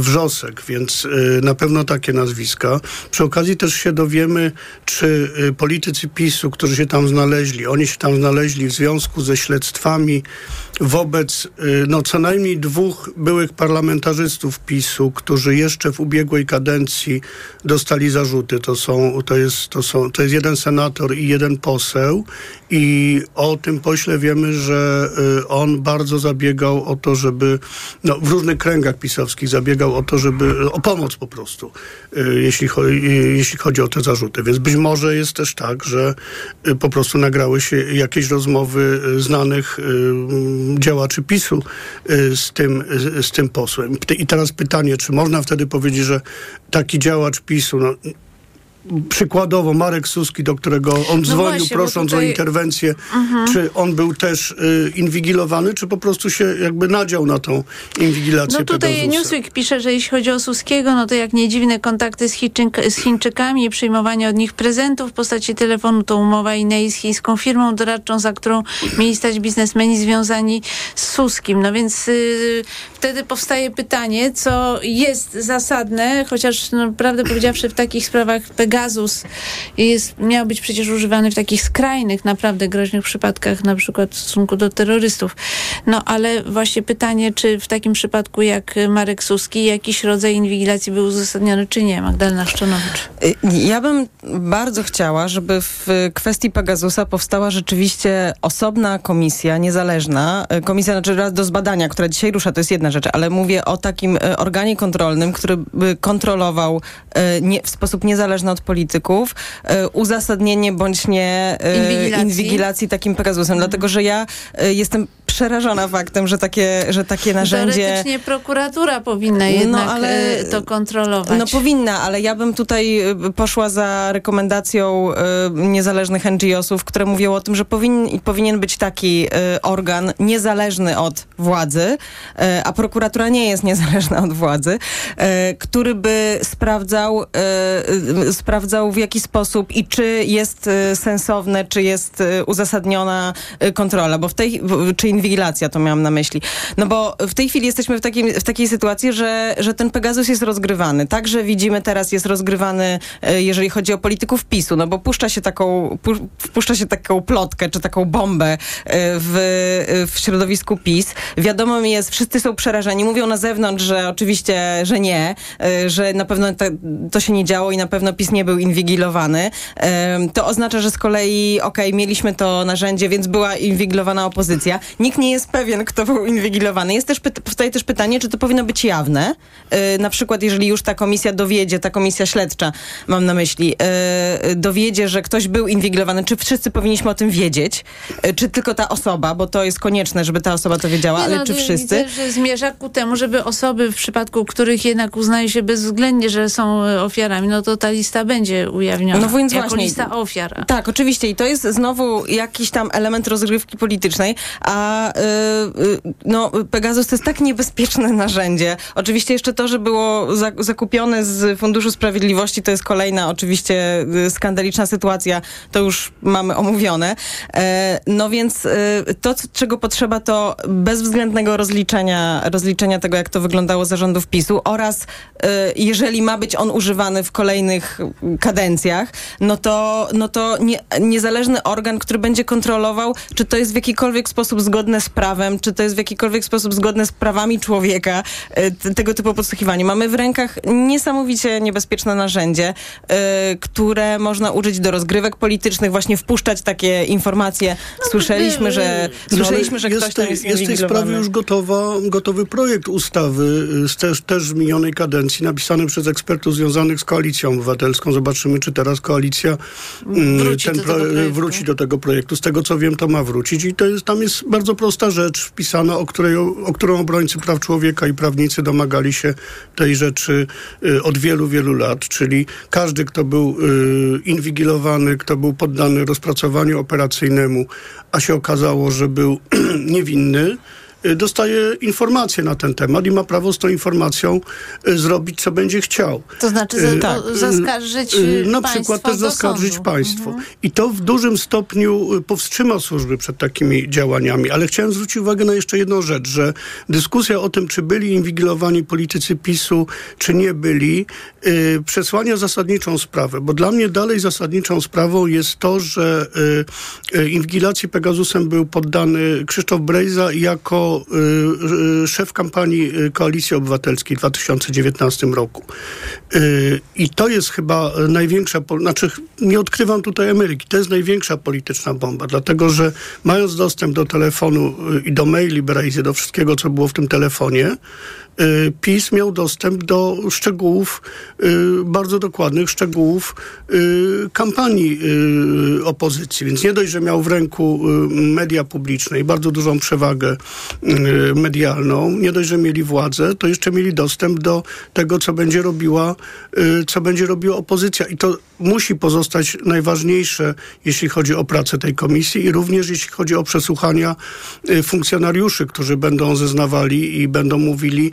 Wrzosek, więc y, na pewno takie nazwiska. Przy okazji też się dowiemy, czy y, politycy PiSu, którzy się tam znaleźli, oni się tam znaleźli w związku ze śledztwami wobec y, no, co najmniej dwóch byłych parlamentarzystów PiSu, którzy jeszcze w ubiegłej kadencji dostali zarzuty. To, są, to, jest, to, są, to jest jeden senator i jeden poseł i o tym pośle wiemy, że y, on bardzo zabiegał o to, żeby no, w różnych kręgach pisowskich zabiegał o to, żeby o pomoc po prostu, y, jeśli, jeśli chodzi o te zarzuty. Więc być może jest też tak, że po prostu nagrały się jakieś rozmowy znanych działaczy PiSu y, z tym, z tym posłem. I teraz pytanie, czy można wtedy powiedzieć, że taki działacz PiSu, no, przykładowo Marek Suski, do którego on no dzwonił właśnie, prosząc tutaj... o interwencję, mhm. czy on był też y, inwigilowany, czy po prostu się jakby nadział na tą inwigilację No tutaj Pegasusa. Newsweek pisze, że jeśli chodzi o Suskiego, no to jak nie dziwne kontakty z, Chińczyk z Chińczykami i przyjmowanie od nich prezentów w postaci telefonu, to umowa Inei z chińską firmą doradczą, za którą mieli stać biznesmeni związani z Suskim. No więc y, wtedy powstaje pytanie, co jest zasadne, chociaż no, prawdę powiedziawszy w takich sprawach Pegasus jest, miał być przecież używany w takich skrajnych, naprawdę groźnych przypadkach, na przykład w stosunku do terrorystów. No ale właśnie pytanie, czy w takim przypadku jak Marek Suski jakiś rodzaj inwigilacji był uzasadniony, czy nie? Magdalena Szczonowicz. Y, ja bym bardzo chciała, żeby w kwestii Pegasusa powstała rzeczywiście osobna komisja, niezależna, y, komisja znaczy raz do zbadania, która dzisiaj rusza, to jest jedna rzecz, ale mówię o takim y, organie kontrolnym, który by kontrolował nie, w sposób niezależny od polityków e, uzasadnienie bądź nie e, inwigilacji, inwigilacji takim Pegasusem. Dlatego, że ja e, jestem przerażona faktem, że takie, że takie narzędzie... Teoretycznie prokuratura powinna jednak no, ale, to kontrolować. No powinna, ale ja bym tutaj poszła za rekomendacją y, niezależnych NGO-sów, które mówią o tym, że powin, powinien być taki organ niezależny od władzy, a prokuratura nie jest niezależna od władzy, który by sprawdzał, sprawdzał w jaki sposób i czy jest sensowne, czy jest uzasadniona kontrola, bo w tej, czy inwigilacja, to miałam na myśli. No bo w tej chwili jesteśmy w, takim, w takiej sytuacji, że, że ten Pegasus jest rozgrywany. Także widzimy teraz jest rozgrywany, e, jeżeli chodzi o polityków PiSu, no bo puszcza się taką, puszcza się taką plotkę, czy taką bombę e, w, w środowisku PiS. Wiadomo mi jest, wszyscy są przerażeni. Mówią na zewnątrz, że oczywiście, że nie, e, że na pewno to, się nie działo i na pewno PiS nie był inwigilowany. To oznacza, że z kolei, okej, okay, mieliśmy to narzędzie, więc była inwigilowana opozycja nikt nie jest pewien, kto był inwigilowany. Jest też powstaje też pytanie, czy to powinno być jawne. Yy, na przykład, jeżeli już ta komisja dowiedzie, ta komisja śledcza, mam na myśli, yy, dowiedzie, że ktoś był inwigilowany, czy wszyscy powinniśmy o tym wiedzieć, yy, czy tylko ta osoba, bo to jest konieczne, żeby ta osoba to wiedziała, nie ale no, czy wszyscy? Widzę, że zmierza ku temu, żeby osoby, w przypadku których jednak uznaje się bezwzględnie, że są ofiarami, no to ta lista będzie ujawniona. No więc jako właśnie. lista ofiar. Tak, oczywiście i to jest znowu jakiś tam element rozgrywki politycznej, a Y, y, no, Pegasus to jest tak niebezpieczne narzędzie. Oczywiście jeszcze to, że było zakupione z Funduszu Sprawiedliwości, to jest kolejna oczywiście y, skandaliczna sytuacja, to już mamy omówione. E, no więc to, czego potrzeba, to bezwzględnego rozliczenia, rozliczenia tego, jak to wyglądało zarządów PiSu oraz jeżeli ma być on używany w kolejnych kadencjach, no to, no to nie, niezależny organ, który będzie kontrolował, czy to jest w jakikolwiek sposób zgodne zgodne z prawem, czy to jest w jakikolwiek sposób zgodne z prawami człowieka, e, tego typu podsłuchiwanie. Mamy w rękach niesamowicie niebezpieczne narzędzie, e, które można użyć do rozgrywek politycznych, właśnie wpuszczać takie informacje. Słyszeliśmy, że, No, słyszeliśmy, że ktoś tam jest Jest w tej sprawie już gotowa, gotowy projekt ustawy y, z też, też z minionej kadencji, napisany przez ekspertów związanych z Koalicją Obywatelską. Zobaczymy, czy teraz koalicja mm, Wróci ten do tego projektu. wróci do tego projektu. Z tego, co wiem, to ma wrócić. I to jest, tam jest bardzo prosta rzecz wpisana, o, której, o którą obrońcy praw człowieka i prawnicy domagali się tej rzeczy y, od wielu, wielu lat. Czyli każdy, kto był y, inwigilowany, kto był poddany rozpracowaniu operacyjnemu, a się okazało, że był niewinny, dostaje informację na ten temat i ma prawo z tą informacją y, zrobić, co będzie chciał. To znaczy za, Y, to zaskarżyć y, Na państwo przykład też zaskarżyć sądu. państwo. Mhm. I to w dużym stopniu y, powstrzyma służby przed takimi działaniami. Ale chciałem zwrócić uwagę na jeszcze jedną rzecz, że dyskusja o tym, czy byli inwigilowani politycy PiSu, czy nie byli, y, przesłania zasadniczą sprawę. Bo dla mnie dalej zasadniczą sprawą jest to, że y, y, inwigilacji Pegasusem był poddany Krzysztof Brejza jako y, y, szef kampanii y, Koalicji Obywatelskiej w 2019 roku. I to jest chyba największa, znaczy nie odkrywam tutaj Ameryki, to jest największa polityczna bomba, dlatego że mając dostęp do telefonu i do maili Brejzy, do wszystkiego, co było w tym telefonie, PiS miał dostęp do szczegółów, y, bardzo dokładnych szczegółów y, kampanii y, opozycji. Więc nie dość, że miał w ręku y, media publiczne i bardzo dużą przewagę y, medialną, nie dość, że mieli władzę, to jeszcze mieli dostęp do tego, co będzie robiła, y, co będzie robiła opozycja. I to musi pozostać najważniejsze, jeśli chodzi o pracę tej komisji i również jeśli chodzi o przesłuchania y, funkcjonariuszy, którzy będą zeznawali i będą mówili,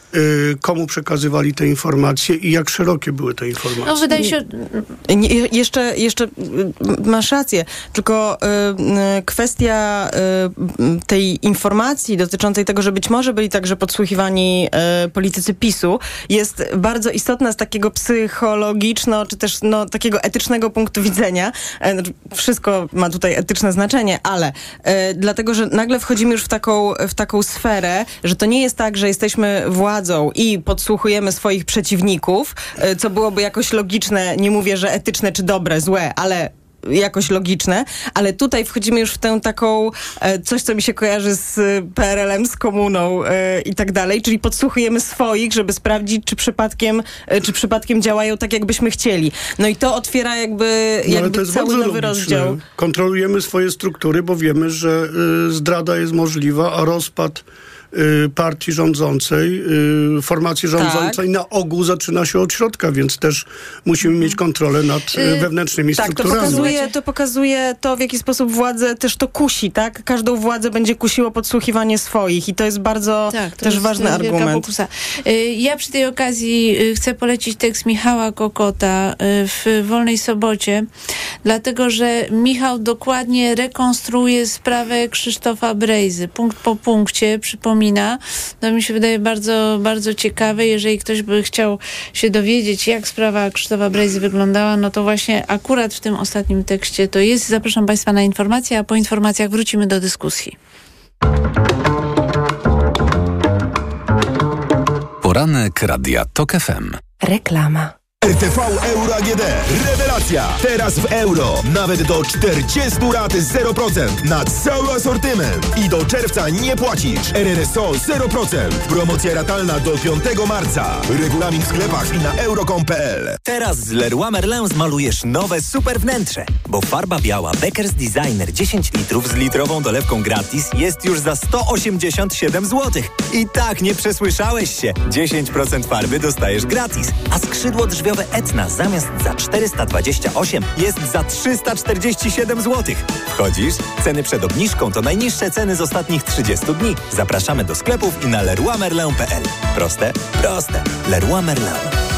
komu przekazywali te informacje i jak szerokie były te informacje. No wydaje się, Nie, je- jeszcze, jeszcze y, masz rację, tylko y, y, kwestia y, tej informacji dotyczącej tego, że być może byli także podsłuchiwani y, politycy PiSu jest bardzo istotna z takiego psychologiczno, czy też no, takiego etycznego punktu widzenia. E, znaczy, Wszystko ma tutaj etyczne znaczenie, ale dlatego, że nagle wchodzimy już w taką, w taką sferę, że to nie jest tak, że jesteśmy i podsłuchujemy swoich przeciwników, e, co byłoby jakoś logiczne, nie mówię, że etyczne czy dobre, złe, ale jakoś logiczne, ale tutaj wchodzimy już w tę taką, e, coś co mi się kojarzy z e, PRL-em, z komuną i tak dalej, czyli podsłuchujemy swoich, żeby sprawdzić, czy przypadkiem, czy przypadkiem działają tak, jakbyśmy chcieli. No i to otwiera jakby, No, ale jakby to jest cały nowy logiczne. rozdział. Kontrolujemy swoje struktury, bo wiemy, że zdrada jest możliwa, a rozpad partii rządzącej, y, formacji rządzącej Tak. na ogół zaczyna się od środka, więc też musimy mieć kontrolę nad y, Y, wewnętrznymi Tak, to strukturami. pokazuje, to pokazuje to, w jaki sposób władzę też to kusi, tak? Każdą władzę będzie kusiło podsłuchiwanie swoich i to jest bardzo Tak, to też jest ważny argument. pokusa. Y, Ja przy tej okazji y, chcę polecić tekst Michała Kokota y, w Wolnej Sobocie, dlatego że Michał dokładnie rekonstruuje sprawę Krzysztofa Brejzy. Punkt po punkcie, przypomina. To mi się wydaje bardzo, bardzo ciekawe. Jeżeli ktoś by chciał się dowiedzieć, jak sprawa Krzysztofa Brejzy wyglądała, no to właśnie akurat w tym ostatnim tekście to jest. Zapraszam Państwa na informacje, a po informacjach wrócimy do dyskusji. Poranek Radia TOK FM. Reklama. RTV Euro AGD. Rewelacja! Teraz w euro. Nawet do 40 rat 0% na cały asortyment. I do czerwca nie płacisz. RRSO 0%. Promocja ratalna do 5 marca. Regulamin w sklepach i na euro.com.pl. Teraz z Leroy Merlin zmalujesz nowe super wnętrze, bo farba biała Beckers Designer 10 litrów z litrową dolewką gratis jest już za 187 zł. I tak nie przesłyszałeś się. 10% farby dostajesz gratis, a skrzydło drzwiowe Etna zamiast za 428 jest za 347 zł. Wchodzisz? Ceny przed obniżką to najniższe ceny z ostatnich 30 dni. Zapraszamy do sklepów i na leroymerlin.pl. Proste? Proste. Leroy Merlin.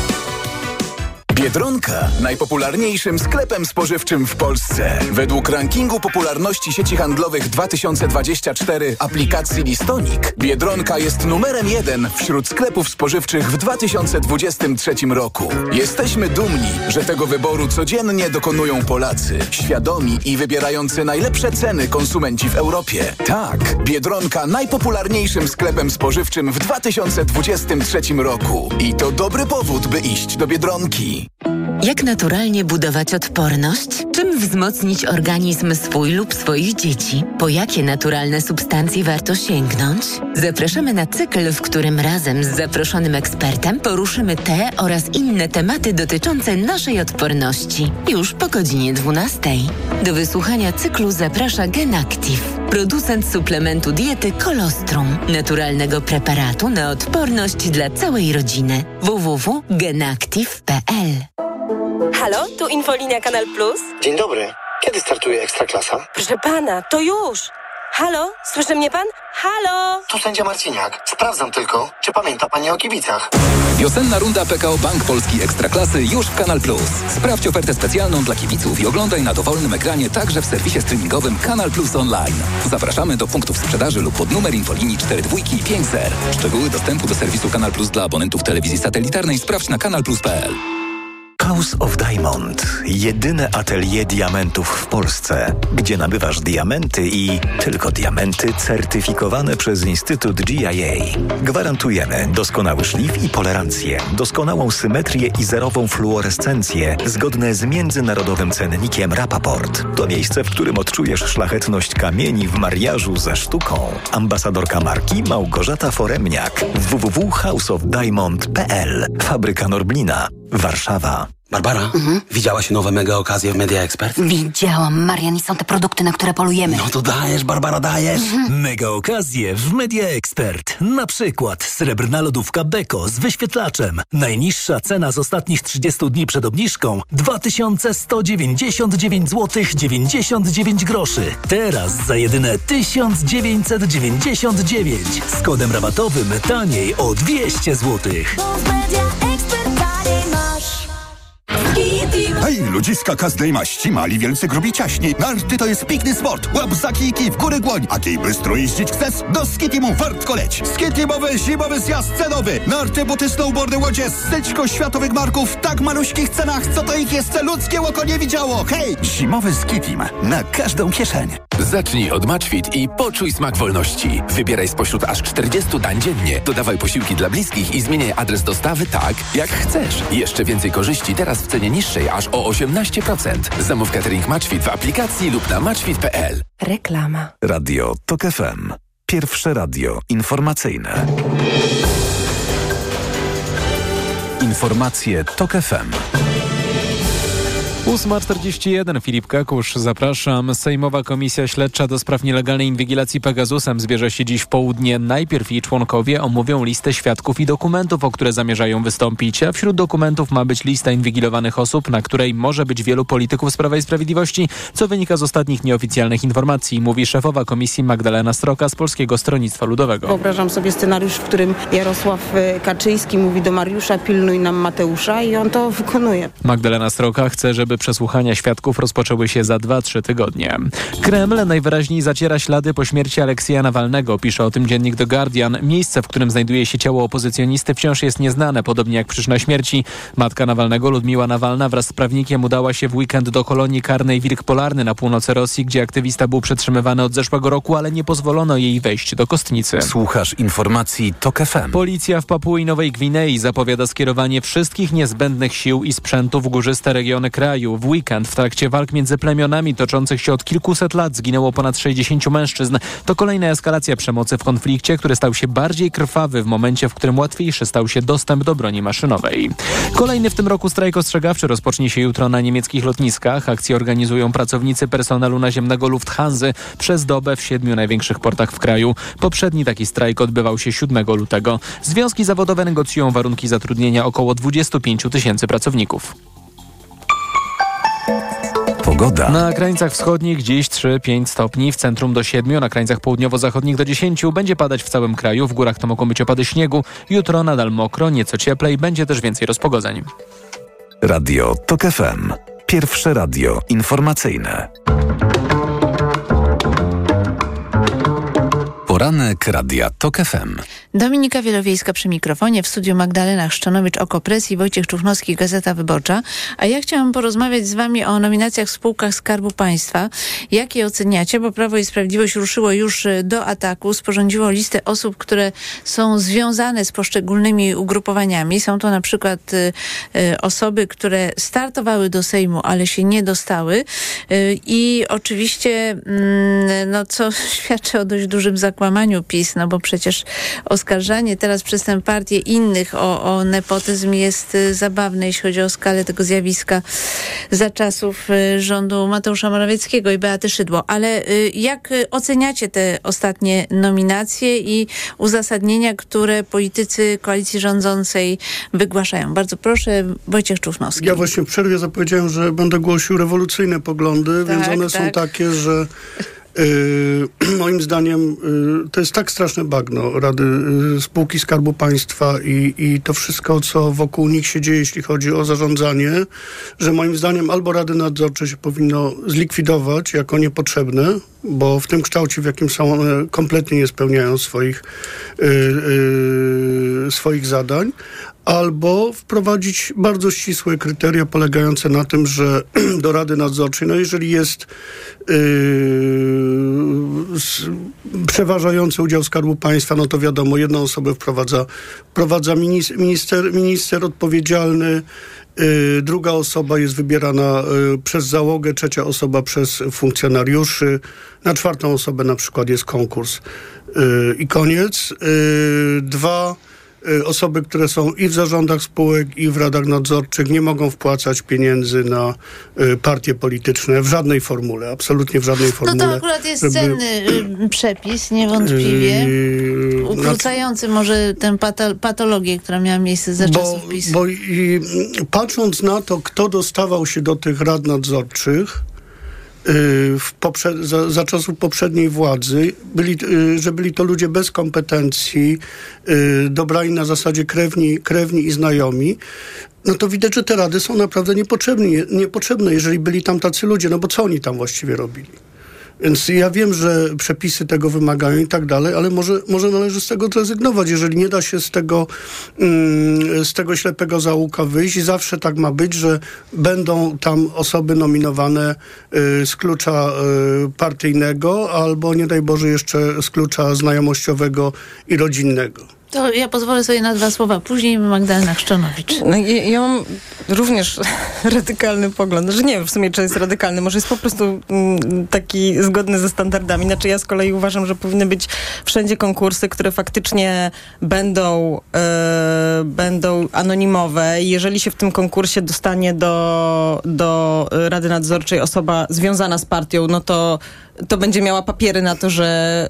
Biedronka, najpopularniejszym sklepem spożywczym w Polsce. Według rankingu popularności sieci handlowych 2024 aplikacji Listonik, Biedronka jest numerem jeden wśród sklepów spożywczych w 2023 roku. Jesteśmy dumni, że tego wyboru codziennie dokonują Polacy, świadomi i wybierający najlepsze ceny konsumenci w Europie. Tak, Biedronka najpopularniejszym sklepem spożywczym w 2023 roku. I to dobry powód, by iść do Biedronki. Jak naturalnie budować odporność? Czym wzmocnić organizm swój lub swoich dzieci? Po jakie naturalne substancje warto sięgnąć? Zapraszamy na cykl, w którym razem z zaproszonym ekspertem poruszymy te oraz inne tematy dotyczące naszej odporności. Już po godzinie 12. Do wysłuchania cyklu zaprasza GenActive, producent suplementu diety Kolostrum, naturalnego preparatu na odporność dla całej rodziny. www.genactive.pl Halo, tu Infolinia Kanal Plus. Dzień dobry. Kiedy startuje Ekstraklasa? Proszę pana, to już. Halo, słyszy mnie pan? Halo! Tu sędzia Marciniak. Sprawdzam tylko, czy pamięta pani o kibicach. Wiosenna runda PKO Bank Polski Ekstraklasy już w Kanal Plus. Sprawdź ofertę specjalną dla kibiców i oglądaj na dowolnym ekranie także w serwisie streamingowym Kanal Plus Online. Zapraszamy do punktów sprzedaży lub pod numer infolinii 42 i 5 ser. Szczegóły dostępu do serwisu Kanal Plus dla abonentów telewizji satelitarnej sprawdź na kanalplus.pl. House of Diamond. Jedyne atelier diamentów w Polsce, gdzie nabywasz diamenty i tylko diamenty certyfikowane przez Instytut GIA. Gwarantujemy doskonały szlif i polerancję, doskonałą symetrię i zerową fluorescencję zgodne z międzynarodowym cennikiem Rapaport. To miejsce, w którym odczujesz szlachetność kamieni w mariażu ze sztuką. Ambasadorka marki Małgorzata Foremniak. www.houseofdiamond.pl Fabryka Norblina. Warszawa. Barbara, widziałaś nowe mega okazje w Media Expert? Widziałam, Marian, i są te produkty, na które polujemy. No to dajesz, Barbara, dajesz. Mega okazje w Media Expert. Na przykład srebrna lodówka Beko z wyświetlaczem. Najniższa cena z ostatnich 30 dni przed obniżką 2199 zł 99 groszy. Teraz za jedyne 1999 z kodem rabatowym taniej o 200 zł. you. Hej, ludziska każdej maści, mali, wielcy, grubi, ciaśni. Narty to jest piękny sport. Łap za kijki, w górę głoń. A kij bystro jeździć chcesz? Do Skitimu wartko leć. Skitimowy zimowy zjazd cenowy. Narty, buty, snowboardy, łodzie, styczko światowych marków w tak maluśkich cenach, co to ich jeszcze ludzkie oko nie widziało. Hej, zimowy Skitim. Na każdą kieszeń. Zacznij od Matchfit i poczuj smak wolności. Wybieraj spośród aż 40 dań dziennie. Dodawaj posiłki dla bliskich i zmieniaj adres dostawy tak, jak chcesz. Jeszcze więcej korzyści teraz w cenie niższej aż o 18%. Zamów catering Matchfit w aplikacji lub na matchfit.pl. Reklama. Radio TOK FM. Pierwsze radio informacyjne. Informacje TOK FM. 8.41 Filip Kakusz, zapraszam. Sejmowa Komisja Śledcza do spraw nielegalnej inwigilacji Pegasusem zbierze się dziś w południe. Najpierw jej członkowie omówią listę świadków i dokumentów, o które zamierzają wystąpić, a wśród dokumentów ma być lista inwigilowanych osób, na której może być wielu polityków z Prawa i Sprawiedliwości, co wynika z ostatnich nieoficjalnych informacji, mówi szefowa komisji Magdalena Stroka z Polskiego Stronnictwa Ludowego. Wyobrażam sobie scenariusz, w którym Jarosław e, Kaczyński mówi do Mariusza pilnuj nam Mateusza i on to wykonuje. Magdalena Stroka chce, żeby przesłuchania świadków rozpoczęły się za 2-3 tygodnie. Kreml najwyraźniej zaciera ślady po śmierci Aleksija Nawalnego, pisze o tym dziennik The Guardian. Miejsce, w którym znajduje się ciało opozycjonisty wciąż jest nieznane, podobnie jak przyczyna śmierci. Matka Nawalnego, Ludmiła Nawalna wraz z prawnikiem udała się w weekend do kolonii karnej Wilk Polarny na północy Rosji, gdzie aktywista był przetrzymywany od zeszłego roku, ale nie pozwolono jej wejść do Kostnicy. Słuchasz informacji TOK FM. Policja w Papui Nowej Gwinei zapowiada skierowanie wszystkich niezbędnych sił i sprzętu w górzyste regiony kraju. W weekend w trakcie walk między plemionami toczących się od kilkuset lat zginęło ponad 60 mężczyzn. To kolejna eskalacja przemocy w konflikcie, który stał się bardziej krwawy w momencie, w którym łatwiejszy stał się dostęp do broni maszynowej. Kolejny w tym roku strajk ostrzegawczy rozpocznie się jutro na niemieckich lotniskach. Akcje organizują pracownicy personelu naziemnego Lufthansa przez dobę w siedmiu największych portach w kraju. Poprzedni taki strajk odbywał się 7 lutego. Związki zawodowe negocjują warunki zatrudnienia około 25 tysięcy pracowników. Pogoda. Na krańcach wschodnich dziś 3-5 stopni, w centrum do 7, na krańcach południowo-zachodnich do 10. Będzie padać w całym kraju, w górach to mogą być opady śniegu. Jutro nadal mokro, nieco cieplej, będzie też więcej rozpogodzeń. Radio TOK FM. Pierwsze radio informacyjne. Poranek Radia TOK FM. Dominika Wielowiejska przy mikrofonie, w studiu Magdalena Szczonowicz-Okopres i Wojciech Czuchnowski, Gazeta Wyborcza. A ja chciałam porozmawiać z Wami o nominacjach w spółkach Skarbu Państwa. Jak je oceniacie? Bo Prawo i Sprawiedliwość ruszyło już y, do ataku, sporządziło listę osób, które są związane z poszczególnymi ugrupowaniami. Są to na przykład y, y, osoby, które startowały do Sejmu, ale się nie dostały. Y, I oczywiście, mm, no co świadczy o dość dużym zakłamaniu PiS, no bo przecież oskarżanie teraz przez tę partię innych o, o nepotyzm jest y, zabawne, jeśli chodzi o skalę tego zjawiska za czasów y, rządu Mateusza Morawieckiego i Beaty Szydło. Ale y, jak oceniacie te ostatnie nominacje i uzasadnienia, które politycy koalicji rządzącej wygłaszają? Bardzo proszę, Wojciech Czufnowski. Ja właśnie w przerwie zapowiedziałem, że będę głosił rewolucyjne poglądy, Tak, więc one są tak. takie, że moim zdaniem yy, to jest tak straszne bagno Rady yy, Spółki Skarbu Państwa i, i to wszystko, co wokół nich się dzieje, jeśli chodzi o zarządzanie, że moim zdaniem albo Rady Nadzorcze się powinno zlikwidować jako niepotrzebne, bo w tym kształcie, w jakim są one, kompletnie nie spełniają swoich, yy, yy, swoich zadań, albo wprowadzić bardzo ścisłe kryteria polegające na tym, że do Rady Nadzorczej, no jeżeli jest yy, przeważający udział Skarbu Państwa, no to wiadomo, jedną osobę wprowadza, wprowadza minis, minister, minister odpowiedzialny, yy, druga osoba jest wybierana yy, przez załogę, trzecia osoba przez funkcjonariuszy, na czwartą osobę na przykład jest konkurs yy, i koniec. Yy, dwa osoby, które są i w zarządach spółek, i w radach nadzorczych, nie mogą wpłacać pieniędzy na y, partie polityczne w żadnej formule, absolutnie w żadnej No formule. to akurat jest żeby- cenny y, przepis, niewątpliwie. Ukrócający może tę pato- patologię, która miała miejsce za bo, czasów PiS. bo i, patrząc na to, kto dostawał się do tych rad nadzorczych poprze- za, za czasów poprzedniej władzy, byli, yy, że byli to ludzie bez kompetencji, yy, dobrani na zasadzie krewni, krewni i znajomi, no to widać, że te rady są naprawdę niepotrzebne, niepotrzebne, jeżeli byli tam tacy ludzie, no bo co oni tam właściwie robili? Więc ja wiem, że przepisy tego wymagają i tak dalej, ale może, może należy z tego zrezygnować, jeżeli nie da się z tego, mm, z tego ślepego zaułka wyjść zawsze tak ma być, że będą tam osoby nominowane y, z klucza y, partyjnego albo nie daj Boże jeszcze z klucza znajomościowego i rodzinnego. To ja pozwolę sobie na dwa słowa. Później Magdalena Szczonowicz. No, ja, ja mam również radykalny pogląd, że nie wiem w sumie, czy jest radykalny, może jest po prostu mm, taki zgodny ze standardami. Znaczy ja z kolei uważam, że powinny być wszędzie konkursy, które faktycznie będą, e, będą anonimowe. Jeżeli się w tym konkursie dostanie do, do Rady Nadzorczej osoba związana z partią, no to, to będzie miała papiery na to, że,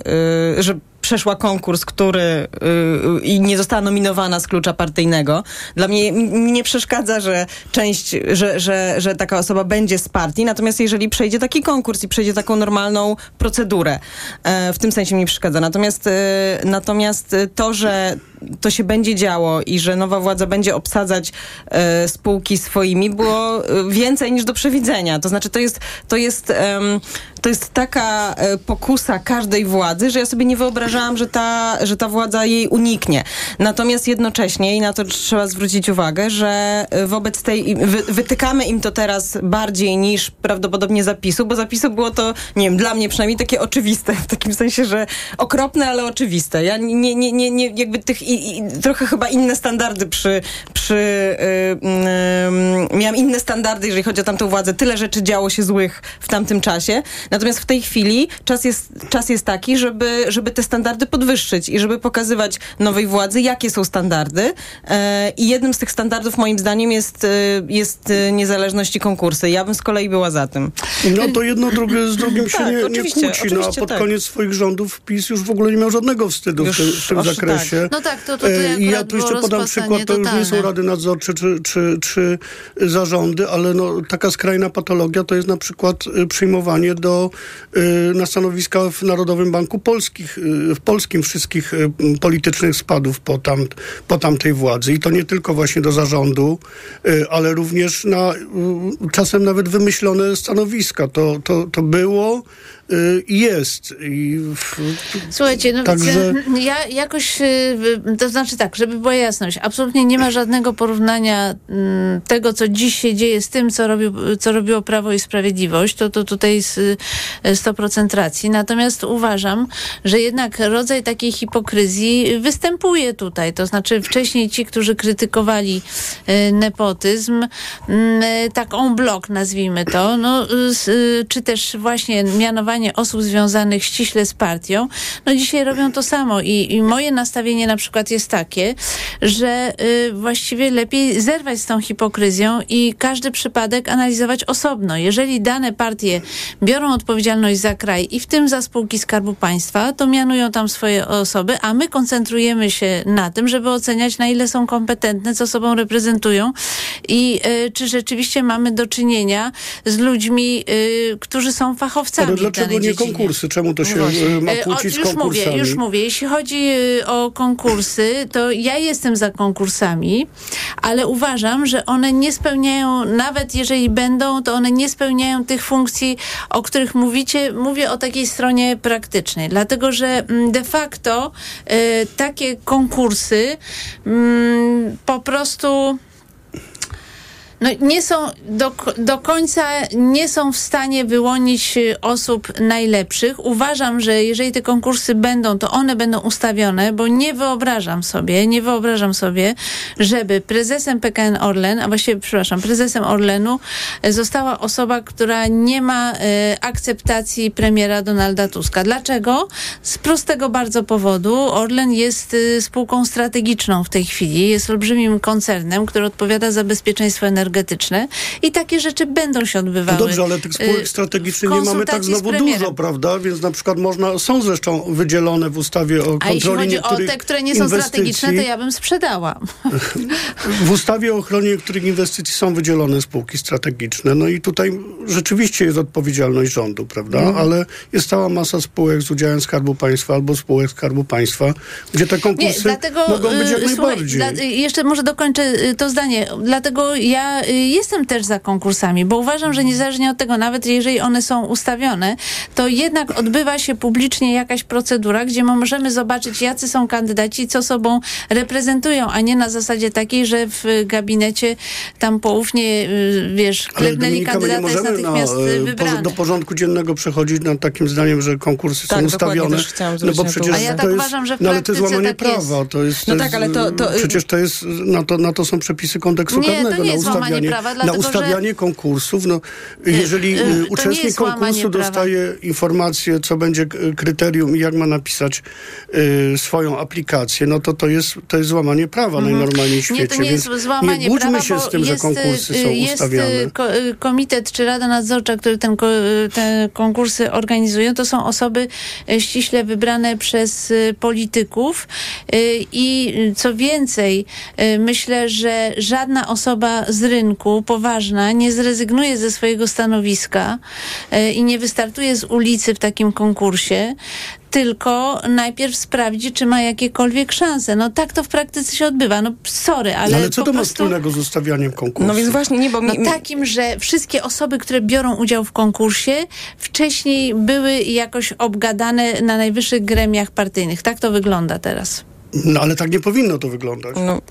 y, że przeszła konkurs, który y, i nie została nominowana z klucza partyjnego. Dla mnie m- nie przeszkadza, że część, że, że, że taka osoba będzie z partii, natomiast jeżeli przejdzie taki konkurs i przejdzie taką normalną procedurę, e, w tym sensie mi przeszkadza. Natomiast, e, natomiast to, że to się będzie działo i że nowa władza będzie obsadzać e, spółki swoimi, było e, więcej niż do przewidzenia. To znaczy, to jest, to jest, to jest taka e, pokusa każdej władzy, że ja sobie nie wyobrażałam, że ta, że ta władza jej uniknie. Natomiast jednocześnie, i na to trzeba zwrócić uwagę, że wobec tej, wy, wytykamy im to teraz bardziej niż prawdopodobnie zapisu, bo zapisu było to, nie wiem, dla mnie przynajmniej takie oczywiste, w takim sensie, że okropne, ale oczywiste. Ja nie, nie, nie, nie jakby tych, i, i, trochę chyba inne standardy przy, przy y, y, miałam inne standardy, jeżeli chodzi o tamtą władzę. Tyle rzeczy działo się złych w tamtym czasie. Natomiast w tej chwili czas jest, czas jest taki, żeby, żeby te standardy podwyższyć i żeby pokazywać nowej władzy, jakie są standardy. E, I jednym z tych standardów moim zdaniem jest, e, jest niezależność i konkursy. Ja bym z kolei była za tym. No to jedno drugie z drugim się Tak, nie, nie kłóci, no a pod tak. koniec swoich rządów PiS już w ogóle nie miał żadnego wstydu w Już tym, w tym zakresie. No tak, to tutaj E, I ja tu jeszcze podam przykład, to już nie są totalne. rady nadzorcze czy, czy, czy zarządy, ale no, taka skrajna patologia to jest na przykład y, przyjmowanie do, y, na stanowiska w Narodowym Banku Polskich, w polskim wszystkich politycznych spadów po, tam, po tamtej władzy. I to nie tylko właśnie do zarządu, ale również na czasem nawet wymyślone stanowiska. To, to, to było jest. I w, Słuchajcie, no Także- widzę, ja jakoś, y, to znaczy tak, żeby była jasność, absolutnie nie ma żadnego porównania mm, tego, co dziś się dzieje z tym, co, co robiło Prawo i Sprawiedliwość, to, to tutaj jest y, 100% racji. Natomiast uważam, że jednak rodzaj takiej hipokryzji występuje tutaj. To znaczy wcześniej ci, którzy krytykowali y, nepotyzm, mm, y, tak en bloc nazwijmy to, no, y, y, czy też właśnie mianowanie osób związanych ściśle z partią, no dzisiaj robią to samo i, i moje nastawienie na przykład jest takie, że y, właściwie lepiej zerwać z tą hipokryzją i każdy przypadek analizować osobno. Jeżeli dane partie biorą odpowiedzialność za kraj i w tym za spółki Skarbu Państwa, to mianują tam swoje osoby, a my koncentrujemy się na tym, żeby oceniać na ile są kompetentne, co sobą reprezentują i y, czy rzeczywiście mamy do czynienia z ludźmi, y, którzy są fachowcami ale dlaczego danej nie dziedzinie. konkursy? Czemu to się No y, ma E, o, kłócić z już mówię, konkursami? już mówię. Jeśli chodzi y, o konkursy, to ja jestem za konkursami, ale uważam, że one nie spełniają, nawet jeżeli będą, to one nie spełniają tych funkcji, o których mówicie. Mówię o takiej stronie praktycznej, dlatego że mm, de facto y, takie konkursy mm, po prostu no, nie są do, do końca nie są w stanie wyłonić y, osób najlepszych. Uważam, że jeżeli te konkursy będą, to one będą ustawione, bo nie wyobrażam sobie, nie wyobrażam sobie, żeby prezesem PKN Orlen, a właściwie, przepraszam, prezesem Orlenu e, została osoba, która nie ma e, akceptacji premiera Donalda Tuska. Dlaczego? Z prostego bardzo powodu. Orlen jest y, spółką strategiczną w tej chwili, jest olbrzymim koncernem, który odpowiada za bezpieczeństwo energetyczne i takie rzeczy będą się odbywały. No dobrze, ale tych spółek y, strategicznych nie mamy tak znowu dużo, prawda? Więc na przykład można, są zresztą wydzielone w ustawie o A jeśli kontroli chodzi o te, które nie są strategiczne, to ja bym sprzedała. W ustawie o ochronie niektórych inwestycji są wydzielone spółki strategiczne. No i tutaj rzeczywiście jest odpowiedzialność rządu, prawda? Mhm. Ale jest cała masa spółek z udziałem Skarbu Państwa albo spółek Skarbu Państwa, gdzie te Nie, konkursy dlatego mogą być jak y, słuchaj, najbardziej. dla, jeszcze może dokończę y, to zdanie. Dlatego ja jestem też za konkursami, bo uważam, że niezależnie od tego, nawet jeżeli one są ustawione, to jednak odbywa się publicznie jakaś procedura, gdzie możemy zobaczyć, jacy są kandydaci, co sobą reprezentują, a nie na zasadzie takiej, że w gabinecie tam poufnie, y, wiesz, Ale klepnęli my nie kandydata, jest możemy na, natychmiast y, wybrany. do porządku dziennego przechodzić nad takim zdaniem, że konkursy Tak, są ustawione. też chciałam No bo przecież. A ja to tak jest, uważam, że w no, ale to jest łamanie tak jest. prawa. To jest, No to tak, jest, ale to- to- Przecież to jest, na to, na to są przepisy kodeksu Nie, to karnego, nie na jest łamanie ustawianie, prawa, na dlatego, że- ustawianie konkursów. No, jeżeli y, y, to uczestnik konkursu prawa. dostaje informację, co będzie kryterium i jak ma napisać y, swoją aplikację, no to to jest, to jest złamanie prawa najnormalniej w świecie. Mhm. Nie, to nie jest złamanie nie prawa, się z tym, jest, że konkursy są jest ustawiane. ko- komitet czy rada nadzorcza, który ten, te konkursy organizują, to są osoby ściśle wybrane przez polityków i co więcej, myślę, że żadna osoba z rynku poważna nie zrezygnuje ze swojego stanowiska y, i nie wystartuje z ulicy w takim konkursie, tylko najpierw sprawdzi, czy ma jakiekolwiek szanse. No tak to w praktyce się odbywa. No sorry, ale, No, ale co po to ma prostu... wspólnego z ustawianiem konkursu? No więc właśnie nie, bo mi, No takim, że wszystkie osoby, które biorą udział w konkursie, wcześniej były jakoś obgadane na najwyższych gremiach partyjnych. Tak to wygląda teraz. No ale tak nie powinno to wyglądać. No,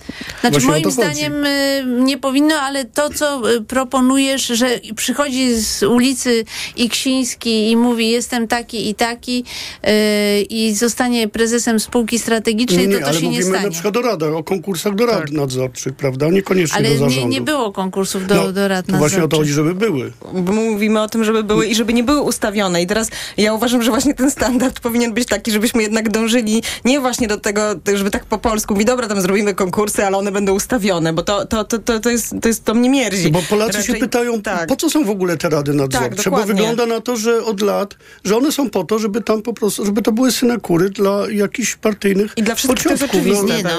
Znaczy Właśnie moim zdaniem y, nie powinno, ale to, co y, proponujesz, że przychodzi z ulicy Iksiński i mówi jestem taki i taki y, i zostanie prezesem spółki strategicznej, Nie, nie, to to ale się nie mówimy stanie. na przykład o radach, o konkursach do rad nadzorczych, prawda? Niekoniecznie Ale do nie, zarządu. nie było konkursów do, No, do rad to właśnie o to nadzorczych. chodzi, żeby były. bo mówimy o tym, żeby były i żeby nie były ustawione. I teraz ja uważam, że właśnie ten standard powinien być taki, żebyśmy jednak dążyli nie właśnie do tego żeby tak po polsku mówi, dobra, tam zrobimy konkursy, ale one będą ustawione, bo to, to, to, to, to, jest, to, jest, to mnie mierzi. Bo Polacy Raczej- się pytają, tak. po co są w ogóle te rady nadzorcze? bo dokładnie. wygląda na to, że od lat, że one są po to, żeby tam po prostu, żeby to były synekury dla jakichś partyjnych I dla wszystkich to jest oczywiste, Nie, tak.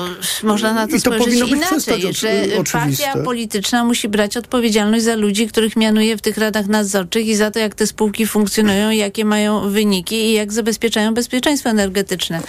no, można na to I to spojrzeć powinno być inaczej, oczy- że oczywiste. partia polityczna musi brać odpowiedzialność za ludzi, których mianuje w tych radach nadzorczych i za to, jak te spółki funkcjonują, i jakie mają wyniki i jak zabezpieczają bezpieczeństwo energetyczne.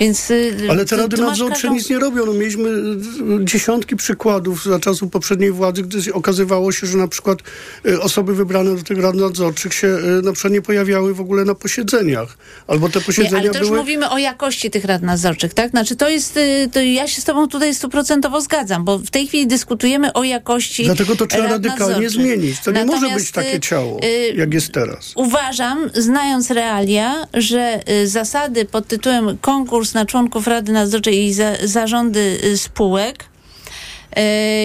Więc y, Ale te rady tu masz nadzorcze każdą- nic nie robią. No, mieliśmy y, dziesiątki przykładów za czasów poprzedniej władzy, gdy okazywało się, że na przykład y, osoby wybrane do tych rad nadzorczych się y, na przykład nie pojawiały w ogóle na posiedzeniach. Albo te Nie, posiedzenia ale to już były... mówimy o jakości tych rad nadzorczych, tak? Znaczy to jest, to ja się z tobą tutaj stuprocentowo zgadzam, bo w tej chwili dyskutujemy o jakości Dlatego to trzeba rad radykalnie nadzorczych. zmienić. To nie może Natomiast, być takie ciało, y, jak jest teraz. Uważam, znając realia, że zasady pod tytułem konkurs na członków Rady Nadzorczej i za, zarządy y, spółek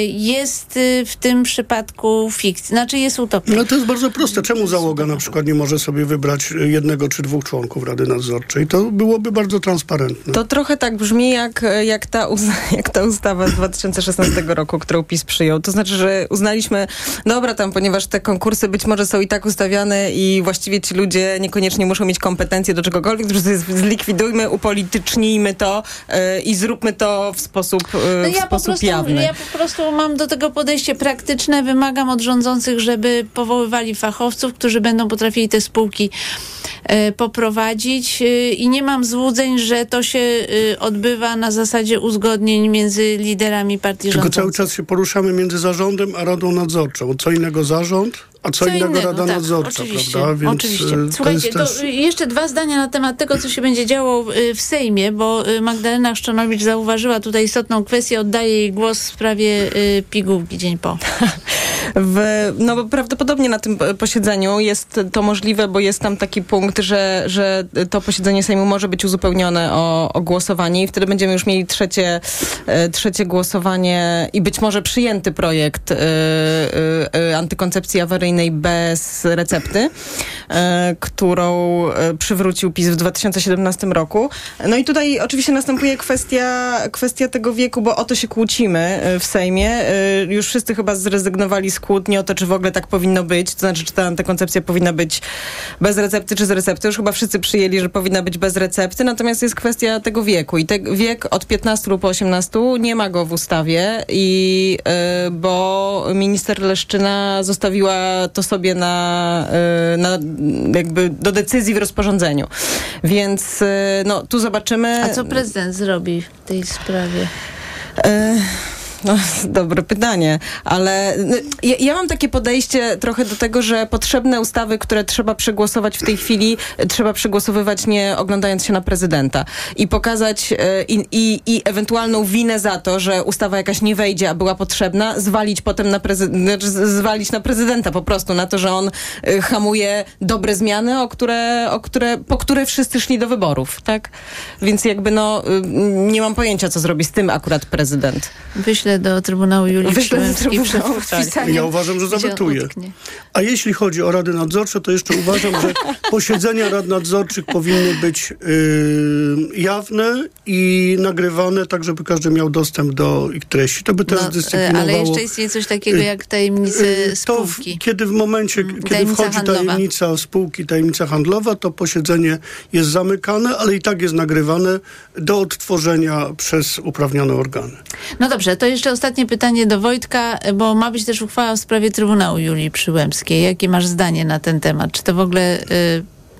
jest y, w tym przypadku fikcja, znaczy jest utopią. No to jest bardzo proste. Czemu załoga na przykład nie może sobie wybrać y, jednego czy dwóch członków Rady Nadzorczej? To byłoby bardzo transparentne. To trochę tak brzmi jak, jak, ta jak ta ustawa z 2016 roku, którą PiS przyjął. To znaczy, że uznaliśmy, dobra tam, ponieważ te konkursy być może są i tak ustawiane i właściwie ci ludzie niekoniecznie muszą mieć kompetencje do czegokolwiek, to zlikwidujmy, upolitycznijmy to e, i zróbmy to w sposób, e, No w ja, po sposób prostu, jawny. ja po prostu mam do tego podejście praktyczne. Wymagam od rządzących, żeby powoływali fachowców, którzy będą potrafili te spółki e, poprowadzić e, i nie mam złudzeń, że to się e, odbywa na zasadzie uzgodnień między liderami partii Tylko cały rządzącej. czas się poruszamy między zarządem a Radą Nadzorczą. Co innego zarząd, a co, innego, Rada tak, Nadzorcza, oczywiście, prawda? Więc oczywiście. y, Słuchajcie, to to, też... jeszcze dwa zdania na temat tego, co się będzie działo y, w Sejmie, bo y, Magdalena Szczonowicz zauważyła tutaj istotną kwestię, oddaję jej głos w sprawie y, pigułki dzień po. W, no bo prawdopodobnie na tym e, posiedzeniu jest to możliwe, bo jest tam taki punkt, że, że to posiedzenie Sejmu może być uzupełnione o, o głosowanie i wtedy będziemy już mieli trzecie, e, trzecie głosowanie i być może przyjęty projekt e, e, e, antykoncepcji awaryjnej bez recepty, e, którą e, przywrócił PiS w 2017 roku. No i tutaj oczywiście następuje kwestia, kwestia tego wieku, bo o to się kłócimy e, w Sejmie. Już wszyscy chyba zrezygnowali z kłótni o to, czy w ogóle tak powinno być. To znaczy, czy ta antykoncepcja powinna być bez recepty, czy z recepty. Już chyba wszyscy przyjęli, że powinna być bez recepty. Natomiast jest kwestia tego wieku. I ten wiek od 15 lub 18 nie ma go w ustawie, i, bo minister Leszczyna zostawiła to sobie na, e, na jakby do decyzji w rozporządzeniu. Więc e, no, tu zobaczymy. A co prezydent zrobi w tej sprawie? E, No, dobre pytanie, ale ja, ja mam takie podejście trochę do tego, że potrzebne ustawy, które trzeba przegłosować w tej chwili, trzeba przegłosowywać nie oglądając się na prezydenta i pokazać e, i, i, i ewentualną winę za to, że ustawa jakaś nie wejdzie, a była potrzebna, zwalić potem na prezydenta, zwalić na prezydenta po prostu, na to, że on e, hamuje dobre zmiany, o które, o które, po które wszyscy szli do wyborów, tak? Więc jakby no, y, nie mam pojęcia, co zrobi z tym akurat prezydent. Do Trybunału Julii Wyślę do Trybunału, tak. Ja uważam, że zawetuje. A jeśli chodzi o rady nadzorcze, to jeszcze uważam, że posiedzenia rad nadzorczych powinny być yy, jawne i nagrywane, tak żeby każdy miał dostęp do ich treści. To by też No, zdyscyplinowało. ale jeszcze istnieje coś takiego jak tajemnice Yy, To w, spółki. kiedy w momencie, kiedy tajemnica wchodzi handlowa. tajemnica spółki, tajemnica handlowa, to posiedzenie jest zamykane, ale i tak jest nagrywane do odtworzenia przez uprawnione organy. No dobrze, to jeszcze ostatnie pytanie do Wojtka, bo ma być też uchwała w sprawie Trybunału Julii Przyłębskiej. Jakie masz zdanie na ten temat? Czy to w ogóle y,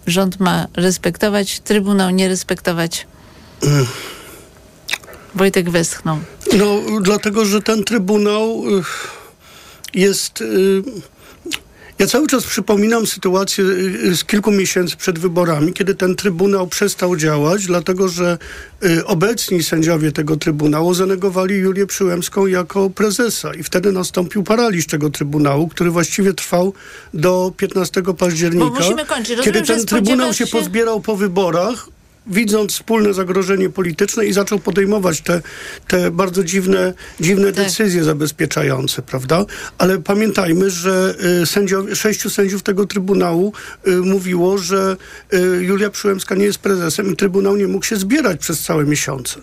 rząd ma respektować, Trybunał nie respektować? Wojtek westchnął. No, dlatego, że ten Trybunał y, jest... y, Ja cały czas przypominam sytuację y, z kilku miesięcy przed wyborami, kiedy ten Trybunał przestał działać, dlatego że y, obecni sędziowie tego Trybunału zanegowali Julię Przyłębską jako prezesa i wtedy nastąpił paraliż tego Trybunału, który właściwie trwał do 15 października. Bo musimy kończyć. Rozumiem, kiedy ten Trybunał się się- pozbierał po wyborach, widząc wspólne zagrożenie polityczne i zaczął podejmować te, te bardzo dziwne, dziwne decyzje zabezpieczające, prawda? Ale pamiętajmy, że y, sędzio, sześciu sędziów tego Trybunału y, mówiło, że y, Julia Przyłębska nie jest prezesem i Trybunał nie mógł się zbierać przez całe miesiące.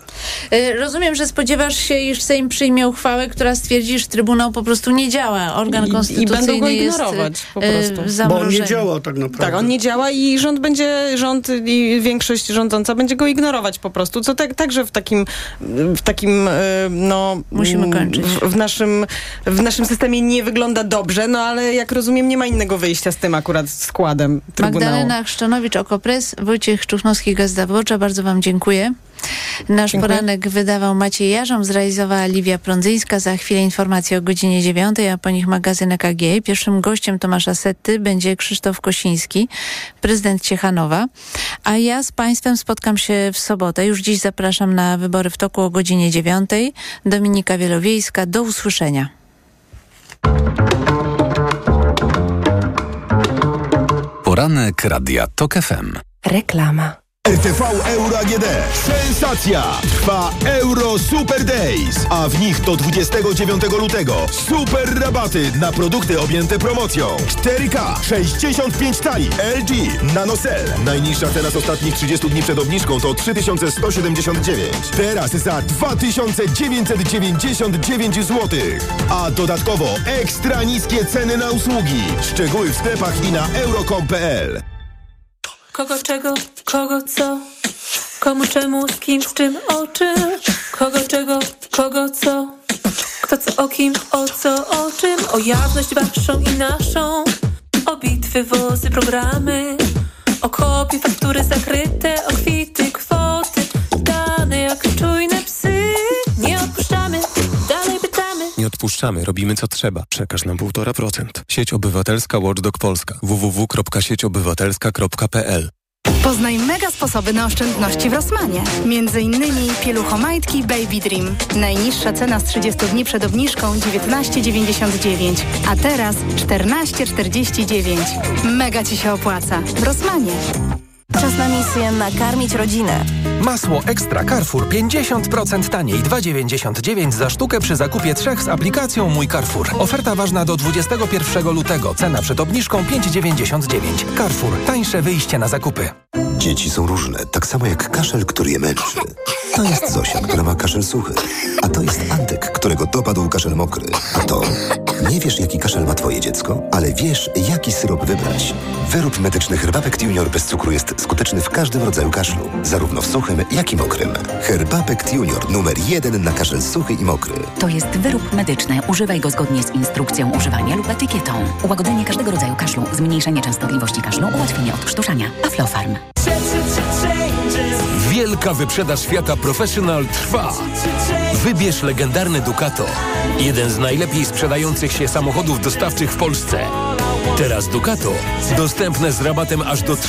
Rozumiem, że spodziewasz się, iż Sejm przyjmie uchwałę, która stwierdzi, że Trybunał po prostu nie działa. Organ I- konstytucyjny I będą go jest ignorować po y, prostu. Bo on nie działa tak naprawdę. Tak, on nie działa i rząd będzie, rząd i większość rządząca będzie go ignorować po prostu, co tak, także w takim, w takim, e, no... Musimy mm, kończyć. W, w, naszym, w naszym systemie nie wygląda dobrze, no ale jak rozumiem, nie ma innego wyjścia z tym akurat składem Trybunału. Magdalena Chrzczanowicz-Okopres, Wojciech Czuchnowski, Gazda Wyborcza. Bardzo wam dziękuję. Nasz Dziękuję. poranek wydawał Maciej Jarzom, zrealizowała Liwia Prądzyńska. Za chwilę informacje o godzinie 9, a po nich magazyn EKG. Pierwszym gościem Tomasza Setty będzie Krzysztof Kosiński, prezydent Ciechanowa. A ja z Państwem spotkam się w sobotę. Już dziś zapraszam na wybory w toku o godzinie 9. Dominika Wielowiejska. Do usłyszenia. Poranek Radia TOK FM. Reklama. RTV Euro AGD. Sensacja! Trwa Euro Super Days, a w nich do 29 lutego super rabaty na produkty objęte promocją. 4K, 65 cali, LG, NanoCell. Najniższa teraz ostatnich 30 dni przed obniżką to 3179. Teraz za 2999 zł. A dodatkowo ekstra niskie ceny na usługi. Szczegóły w sklepach i na euro.com.pl. Kogo czego, kogo co, komu czemu, z kim, z czym, o czym, kogo czego, kogo co, kto co o kim, o co, o czym, o jawność waszą i naszą, o bitwy, wozy, programy, o kopie, faktury zakryte, o odpuszczamy, robimy co trzeba. Przekaż nam 1,5%. Sieć Obywatelska Watchdog Polska. www.sieciobywatelska.pl Poznaj mega sposoby na oszczędności w Rossmanie. Między innymi pieluchomajtki Baby Dream. Najniższa cena z 30 dni przed obniżką 19,99, a teraz 14,49. Mega Ci się opłaca. W Rossmanie. Czas na misję nakarmić rodzinę. Masło Ekstra Carrefour 50% taniej, 2,99 za sztukę przy zakupie trzech z aplikacją Mój Carrefour. Oferta ważna do 21 lutego. Cena przed obniżką 5,99. Carrefour. Tańsze wyjście na zakupy. Dzieci są różne, tak samo jak kaszel, który je męczy. To jest Zosia, która ma kaszel suchy. A to jest Antek, którego dopadł kaszel mokry. A to... Nie wiesz, jaki kaszel ma twoje dziecko, ale wiesz, jaki syrop wybrać. Wyrób medyczny Herbapekt Junior bez cukru jest skuteczny w każdym rodzaju kaszlu, zarówno w suchym, jak i mokrym. Herbapekt Junior numer jeden na kaszel suchy i mokry. To jest wyrób medyczny. Używaj go zgodnie z instrukcją używania lub etykietą. Ułagodzenie każdego rodzaju kaszlu, zmniejszenie częstotliwości kaszlu, ułatwienie odkrztuszania. Aflofarm. Wielka wyprzedaż Fiata Professional trwa. Wybierz legendarny Ducato. Jeden z najlepiej sprzedających się samochodów dostawczych w Polsce. Teraz Ducato dostępne z rabatem aż do 3